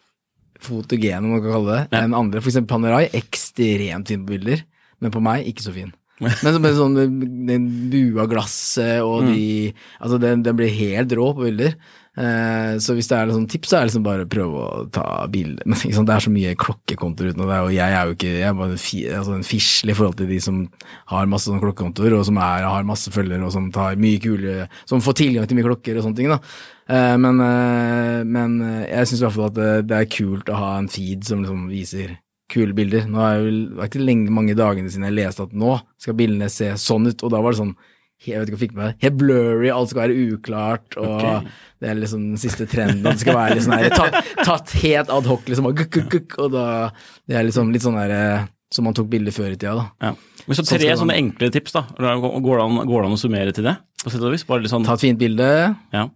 fotogene, om man kan kalle det, enn andre. For eksempel Panerai, ekstremt fin på bilder, men på meg ikke så fin. Men med sånn den bua glasset og de Altså, den, den blir helt rå på bilder. Eh, så hvis det er liksom tips, så er det liksom bare prøve å ta bilde. Men liksom, det er så mye klokkekontoer uten, det og jeg er jo ikke Jeg er bare en, fi, altså en fisle i forhold til de som har masse sånn klokkekontoer, og som er, har masse følgere, og som tar mye kule Som får tilgang til mye klokker og sånne ting, da. Eh, men, eh, men eh, jeg syns i hvert fall at det, er kult å ha en feed som liksom viser kule bilder. Nå er jeg det er ikke lenge mange dagene siden jeg leste at nå skal bildene se sånn ut, og da var det sånn jeg vet ikke hva jeg fikk med helt blurry, alt skal være uklart, og okay. det er liksom den siste trenden, at det skal være sånn her, tatt, tatt helt ad hoc, liksom, og, guk, guk, guk, og da, det er liksom litt sånn der, eh, som man tok bilder før i tida, da. Ja. Men så Sånn tre skal sånne enkle tips, da. Går det an, går det an å summere til det? På sett og vis? Bare litt sånn Ta et fint bilde, Ja.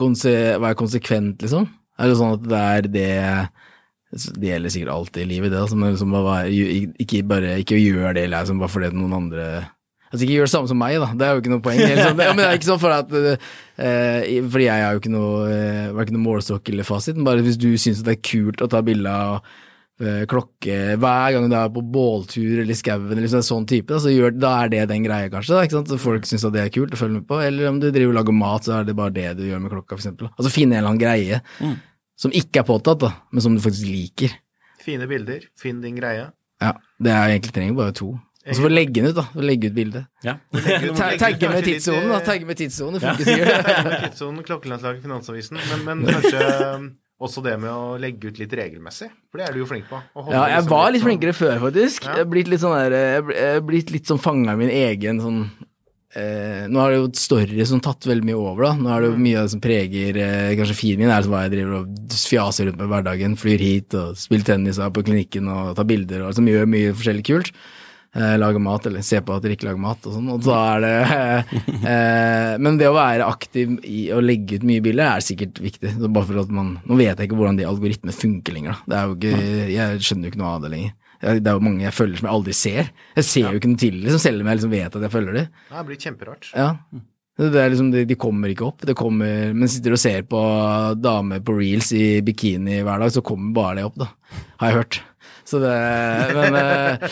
Være konsekvent, liksom. Er det sånn at det er det Det gjelder sikkert alltid i livet, det. Altså, men liksom bare, ikke bare ikke gjør det liksom, bare fordi noen andre Altså ikke gjør det samme som meg, da. Det er jo ikke noe poeng. Liksom. ja, men det er ikke sånn for at eh, Fordi jeg er jo ikke noe eh, noe målestokk eller fasit. Men bare hvis du syns det er kult å ta bilde av klokke hver gang du er på båltur eller i skauen eller en sånn type, da, så gjør, da er det den greia, kanskje. Da, ikke sant? Så folk syns det er kult å følge med på. Eller om du driver og lager mat, så er det bare det du gjør med klokka, for eksempel. Altså finne en eller annen greie som ikke er påtatt, da, men som du faktisk liker. Fine bilder, finn din greie. Ja, det er egentlig trenger bare to. Og så får du legge den ut, da. Få Legge ut bildet. Ja. Tagge med tidssonen, da. eh, Tagge med tidssonen, det funker sikkert. Klokkelandslaget, Finansavisen. Men, men kanskje også det med å legge ut litt regelmessig. For det er du jo flink på. Ja, jeg var litt litt flinkere før, faktisk. Ja. Jeg er blitt litt sånn der Jeg er blitt litt sånn fanga i min egen sånn eh, Nå har det jo story som tatt veldig mye over, da. Nå er det jo mye av det som preger eh, kanskje feeden min, er hva jeg driver og fjaser rundt med i hverdagen. Flyr hit og spiller tennis og er på klinikken og tar bilder og som gjør mye forskjellig kult. Eh, lager mat, eller ser på at dere ikke lager mat og sånn. Og da er det eh, Men det å være aktiv i å legge ut mye bilder er sikkert viktig. Så bare for at man Nå vet jeg ikke hvordan de algoritmene funker lenger, da. Det er jo ikke, jeg skjønner jo ikke noe av det lenger. Det er jo mange jeg følger som jeg aldri ser. Jeg ser jo ikke noe til liksom, selv om jeg liksom vet at jeg følger dem. Det blir kjemperart. Ja. Det er liksom, de, de kommer ikke opp. Det kommer, men sitter og ser på damer på reels i bikini hver dag, så kommer bare det opp, da. Har jeg hørt. Så det Men eh,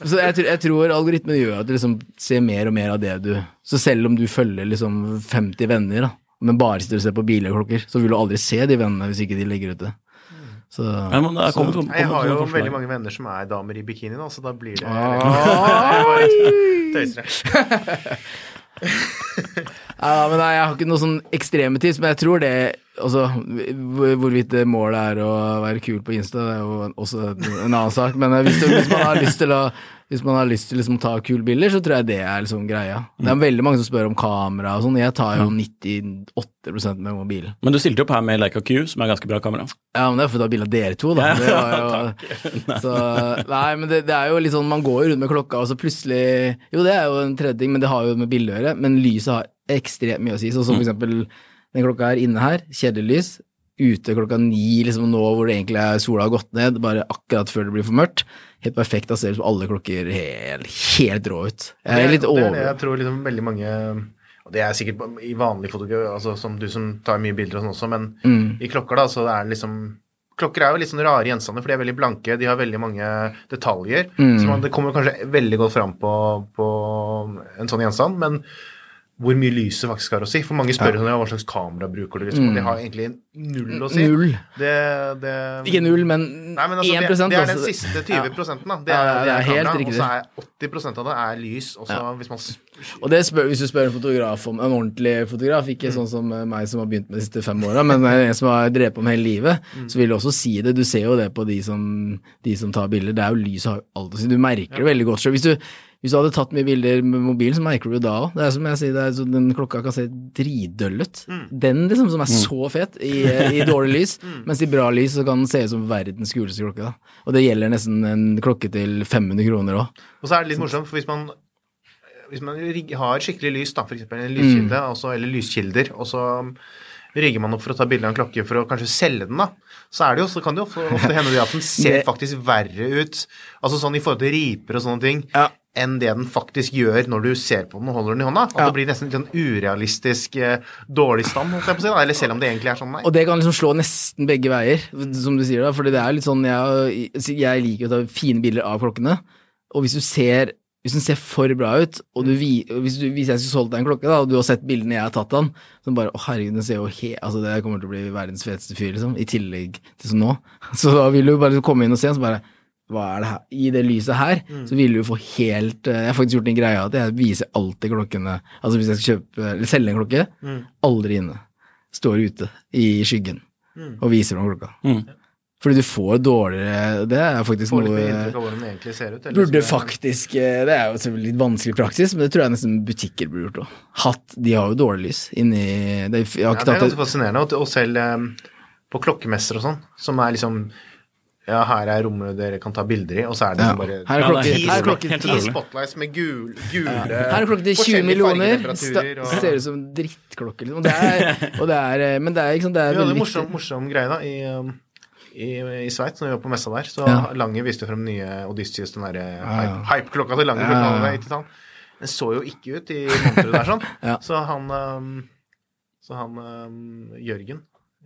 så jeg, tror- jeg tror algoritmen gjør at du liksom ser mer og mer av det du Så selv om du følger liksom 50 venner, da, men bare sitter og ser på bilklokker, så vil du aldri se de vennene hvis ikke de legger ut det. Så, Ja, men det er kommet, kommet, Jeg har jo kommet veldig mange venner som er damer i bikini, da, så da blir det ah, Tøyser. Ja, men nei, Jeg har ikke noe sånn ekstreme tips, men jeg tror det altså, Hvorvidt det målet er å være kul på Insta, det er jo også en annen sak. Men hvis, du, hvis man har lyst til å hvis man har lyst til liksom å ta kule bilder, så tror jeg det er liksom greia. Det er veldig mange som spør om kamera og sånn. Jeg tar jo 98% med mobilen. Men du stilte opp her med Leica Q, som er ganske bra kamera. Ja, men det er for du har bilde av dere to, da. Jo, så, nei, men det, det er jo litt sånn, man går jo rundt med klokka, og så plutselig Jo, det er jo en tredje ting, men det har jo med bildet å gjøre. Men lyset har ekstremt mye å si. Sånn som for eksempel den klokka her inne her, kjedelig lys. Ute klokka ni, liksom nå hvor det egentlig er sola har gått ned, bare akkurat før det blir for mørkt. Helt perfekt. Da ser liksom alle klokker helt, helt rå ut. Jeg er litt det er det jeg tror liksom veldig mange Og det er sikkert i vanlig fotografi, altså som du som tar mye bilder og sånn også, men Mm. i klokker da, så er det liksom Klokker er jo litt sånn rare gjenstander, for de er veldig blanke. De har veldig mange detaljer. Mm. Så man, det kommer kanskje veldig godt fram på, på en sånn gjenstand, men hvor mye lyset faktisk har å si. For mange spør sånn, ja, hva slags kamera bruker du, liksom. Og det har egentlig null å si. Mm. Null. Det, det Ikke null, men Nei, men altså, 1 det, det er den siste 20 Ja. da. Det er, ja, det er er helt kamera, og så er 80% av det er lys. Og ja. hvis man Og det spør, hvis du spør en fotograf om en ordentlig fotograf, ikke sånn som eh, meg som har begynt med de siste fem åra, men en som har drevet på med hele livet, så vil du også si det. Du ser jo det på de som, de som tar bilder. Det er jo lys har jo alt å si. Du merker det veldig godt selv. Hvis du, hvis du hadde tatt mye bilder med mobilen, så merker du det da òg. Det er som jeg sier, det er så den klokka kan se dritdøll ut. Den liksom som er så fet i, i dårlig lys, mens i bra lys så kan den se ut som verdens kuleste klokke. da. Og det gjelder nesten en klokke til 500 kroner òg. Og så er det litt morsomt, for hvis man, hvis man har skikkelig lys, da, f.eks. en lyskilde, Mm. også, eller lyskilder, og så rigger man opp for å ta bilde av en klokke for å kanskje selge den, da, så, er det jo, så kan det jo ofte, ofte hende at den ser faktisk verre ut, altså sånn i forhold til riper og sånne ting, Ja. Enn det den faktisk gjør når du ser på den og holder den i hånda. At Ja. det blir nesten litt sånn urealistisk eh, dårlig stand, holdt jeg på å si, eller selv om det egentlig er sånn, nei. Og det kan liksom slå nesten begge veier, som du sier da, fordi det er litt sånn, jeg, jeg liker å ta fine bilder av klokkene, og hvis du ser, hvis den ser for bra ut, og du, hvis, du, hvis jeg skulle solgt deg en klokke da, og du har sett bildene jeg har tatt av den, så bare, å herregud, den ser jo he, altså det kommer til å bli verdens feteste fyr, liksom, i tillegg til som nå. Så da vil du bare komme inn og se, og så bare, hva er det her? I det lyset her, så vil du få helt, eh, jeg har faktisk gjort en greie at jeg viser alltid klokkene, altså hvis jeg skal kjøpe, eller selge en klokke, aldri inne. Står ute i skyggen og viser noen klokka. Mm. Fordi du får dårligere Det er faktisk noe den ut. Burde faktisk eh, Det er jo selvfølgelig litt vanskelig praksis, men det tror jeg nesten butikker burde gjort òg. Hatt De har jo dårlig lys inni det, Jeg har Ja, det er ganske fascinerende. Og, selv eh, på klokkemesser og sånn, som er liksom Ja, her er rommet dere kan ta bilder i, og så er det Ja. liksom bare Her er Ja, klokke, det er ti, spotlights med gul, gule her er klokken til 20 millioner. og- Ser ut som drittklokke, liksom. Og det er, og det er, eh, men det er ikke sånn, det er en veldig morsom, viktig. morsom greie da i, um, i, i Sveits, når vi var på messa der. Så Ja. Lange viste frem nye Odysseus, den derre Ja, ja. hype- hype-klokka til Lange. Ja, ja, ja. Den så jo ikke ut i monteret der, sånn. Ja. Så han um, Så han um, Jørgen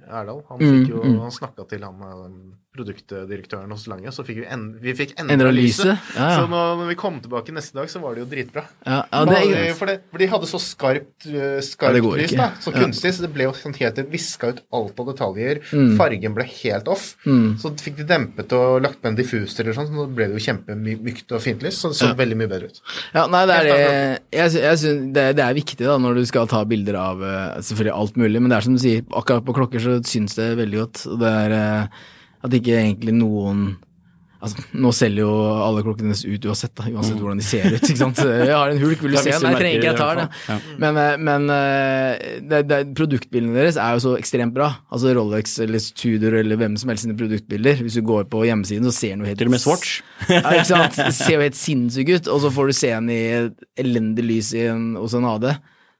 Erdal, han, Mm, jo, mm. han snakka til han um, produktdirektøren hos Lange, så fikk vi, en, vi fikk Endra lyset. Ja, ja. Så når, vi kom tilbake neste dag, så var det jo dritbra. Ja, ja, det er, for, det, for de hadde så skarpt, Ja, skarpt lys, da, så kunstig, så det ble jo sånn helt viska ut alt av detaljer. Mm. Fargen ble helt off. Så fikk de dempet og lagt på en diffuser eller sånn, så ble det jo kjempemykt og fint lys, så det så veldig mye bedre ut. Ja, nei, det er Jeg, jeg synes det, det er viktig da når du skal ta bilder av eh, selvfølgelig alt mulig, men det er som du sier, akkurat på klokker så syns det veldig godt. Og det er eh, at ikke egentlig noen Altså, nå selger jo alle klokkene ut uansett, da, uansett hvordan de ser ut. ikke sant? Jeg har en hulk, vil du se den? Nei, jeg trenger ikke, jeg tar den. Ja. Men, eh, men eh, det, det, produktbildene deres er jo så ekstremt bra. Altså Rolex eller Tudor eller hvem som helst sine produktbilder. Hvis du går på hjemmesiden, så ser den jo helt Til og med Swatch. ja, ikke sant? Det ser jo helt sinnssyk ut, og så får du se den i elendig lys i en, hos en AD.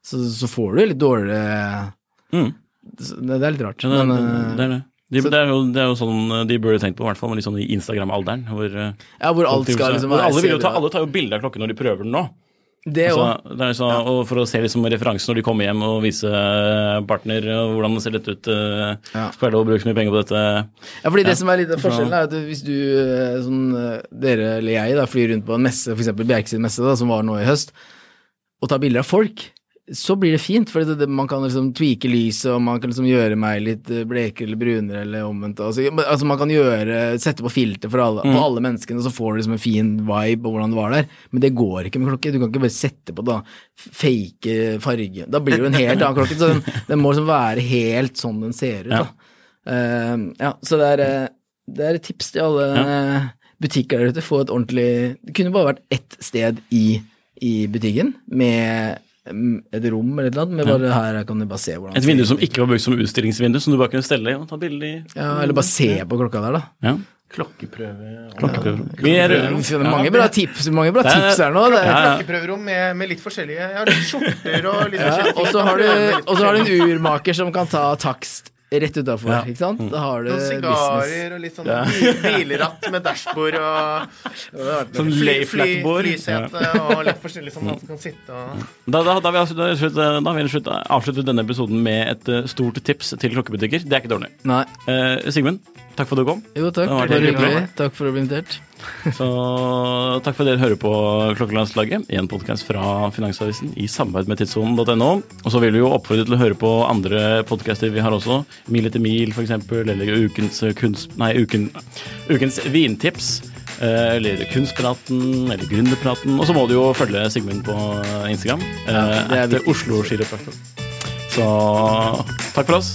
Så, så får du litt dårligere Mm. det, det er litt rart. Ja, det, men, det, eh, det er det. De, det, er jo, det er jo sånn eh, de burde tenkt på, i hvert fall litt sånn i Instagram-alderen. Hvor, eh, ja, hvor alt skal liksom være alle, ta, alle tar jo bilde av klokken når de prøver den nå. Det Altså, òg. det er så, og For å se liksom referansen når de kommer hjem og vise eh, partner og hvordan det ser dette ut. Ja. Skal være lov å bruke så mye penger på dette? Ja, fordi det Ja. som er litt av forskjellen, er at hvis du, sånn, dere eller jeg, da, flyr rundt på en messe, f.eks. Bjerkes messe, da, som var nå i høst, og tar bilder av folk, så blir det fint, for det, det, man kan liksom tweake lyset, og man kan liksom gjøre meg litt eh, blekere eller brunere eller omvendt. Altså, altså man kan gjøre, sette på filter for alle, på alle menneskene, og så får du liksom en fin vibe på hvordan det var der. Men det går ikke med klokke. Du kan ikke bare sette på da fake farge. Da blir det jo en helt annen klokke. Så den, den må liksom være helt sånn den ser ut. Ja. Eh, ja, så det er, eh, det er et tips til alle ja. butikker der ute. Få et ordentlig Det kunne bare vært ett sted i, i butikken med mm, et rom eller et eller annet, men bare her kan du bare se hvordan Et vindu som ikke var brukt som utstillingsvindu, som du bare kunne stelle i og ta bilde i. Ja, eller bare se på klokka der, da. Ja. Klokkeprøve er, Det er mange bra tips, mange bra Det er- tips her nå. Det, Ja, ja. Klokkeprøverom med, med litt forskjellige Jeg har litt skjorter og litt ja, forskjellige og så har og så har du en urmaker som kan ta takst rett utafor, Ja. ikke sant? Da har du Noen business. sigarer og litt sånn ja. bilratt med dashbord og Sånn fly- lay fly-. Flysete og litt forskjellig sånn at man kan sitte og Da, da, vi da har vi slutt, avsluttet denne episoden med et eh, stort tips til klokkebutikker. Det er ikke dårlig. Nei. Eh, Sigmund, takk for at du kom. Jo, takk. Det var Bare veldig hyggelig. Takk for å bli invitert. Så takk for at dere hører på Klokkelandslaget, en podkast fra Finansavisen i samarbeid med tidssonen.no. Og så vil vi jo oppfordre til å høre på andre podkaster vi har også. Mil etter mil, f.eks., eller ukens kunst... Nei, uken, ukens vintips. eh, Eller Kunstpraten, eller Gründerpraten. Og så må du jo følge Sigmund på Instagram. det er etter viktig. Oslo Skiløpfaktor. Så takk for oss.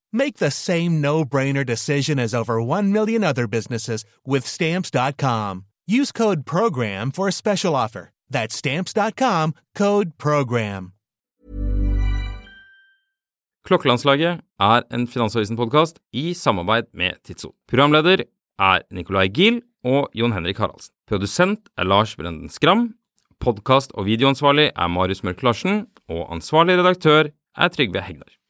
Make the same no-brainer decision as over 1 million other businesses with stamps.com. Use code PROGRAM for a special offer. That's stamps.com, code PROGRAM. Klokkelandslaget er en Finansavisen-podkast i samarbeid med Tidso. Programleder er Nicolai Giel og Jon Henrik Haraldsen. Produsent er Lars Brenden Skram. Podkast- og videoansvarlig er Marius Mørk Larsen. Og ansvarlig redaktør er Trygve Hegnar.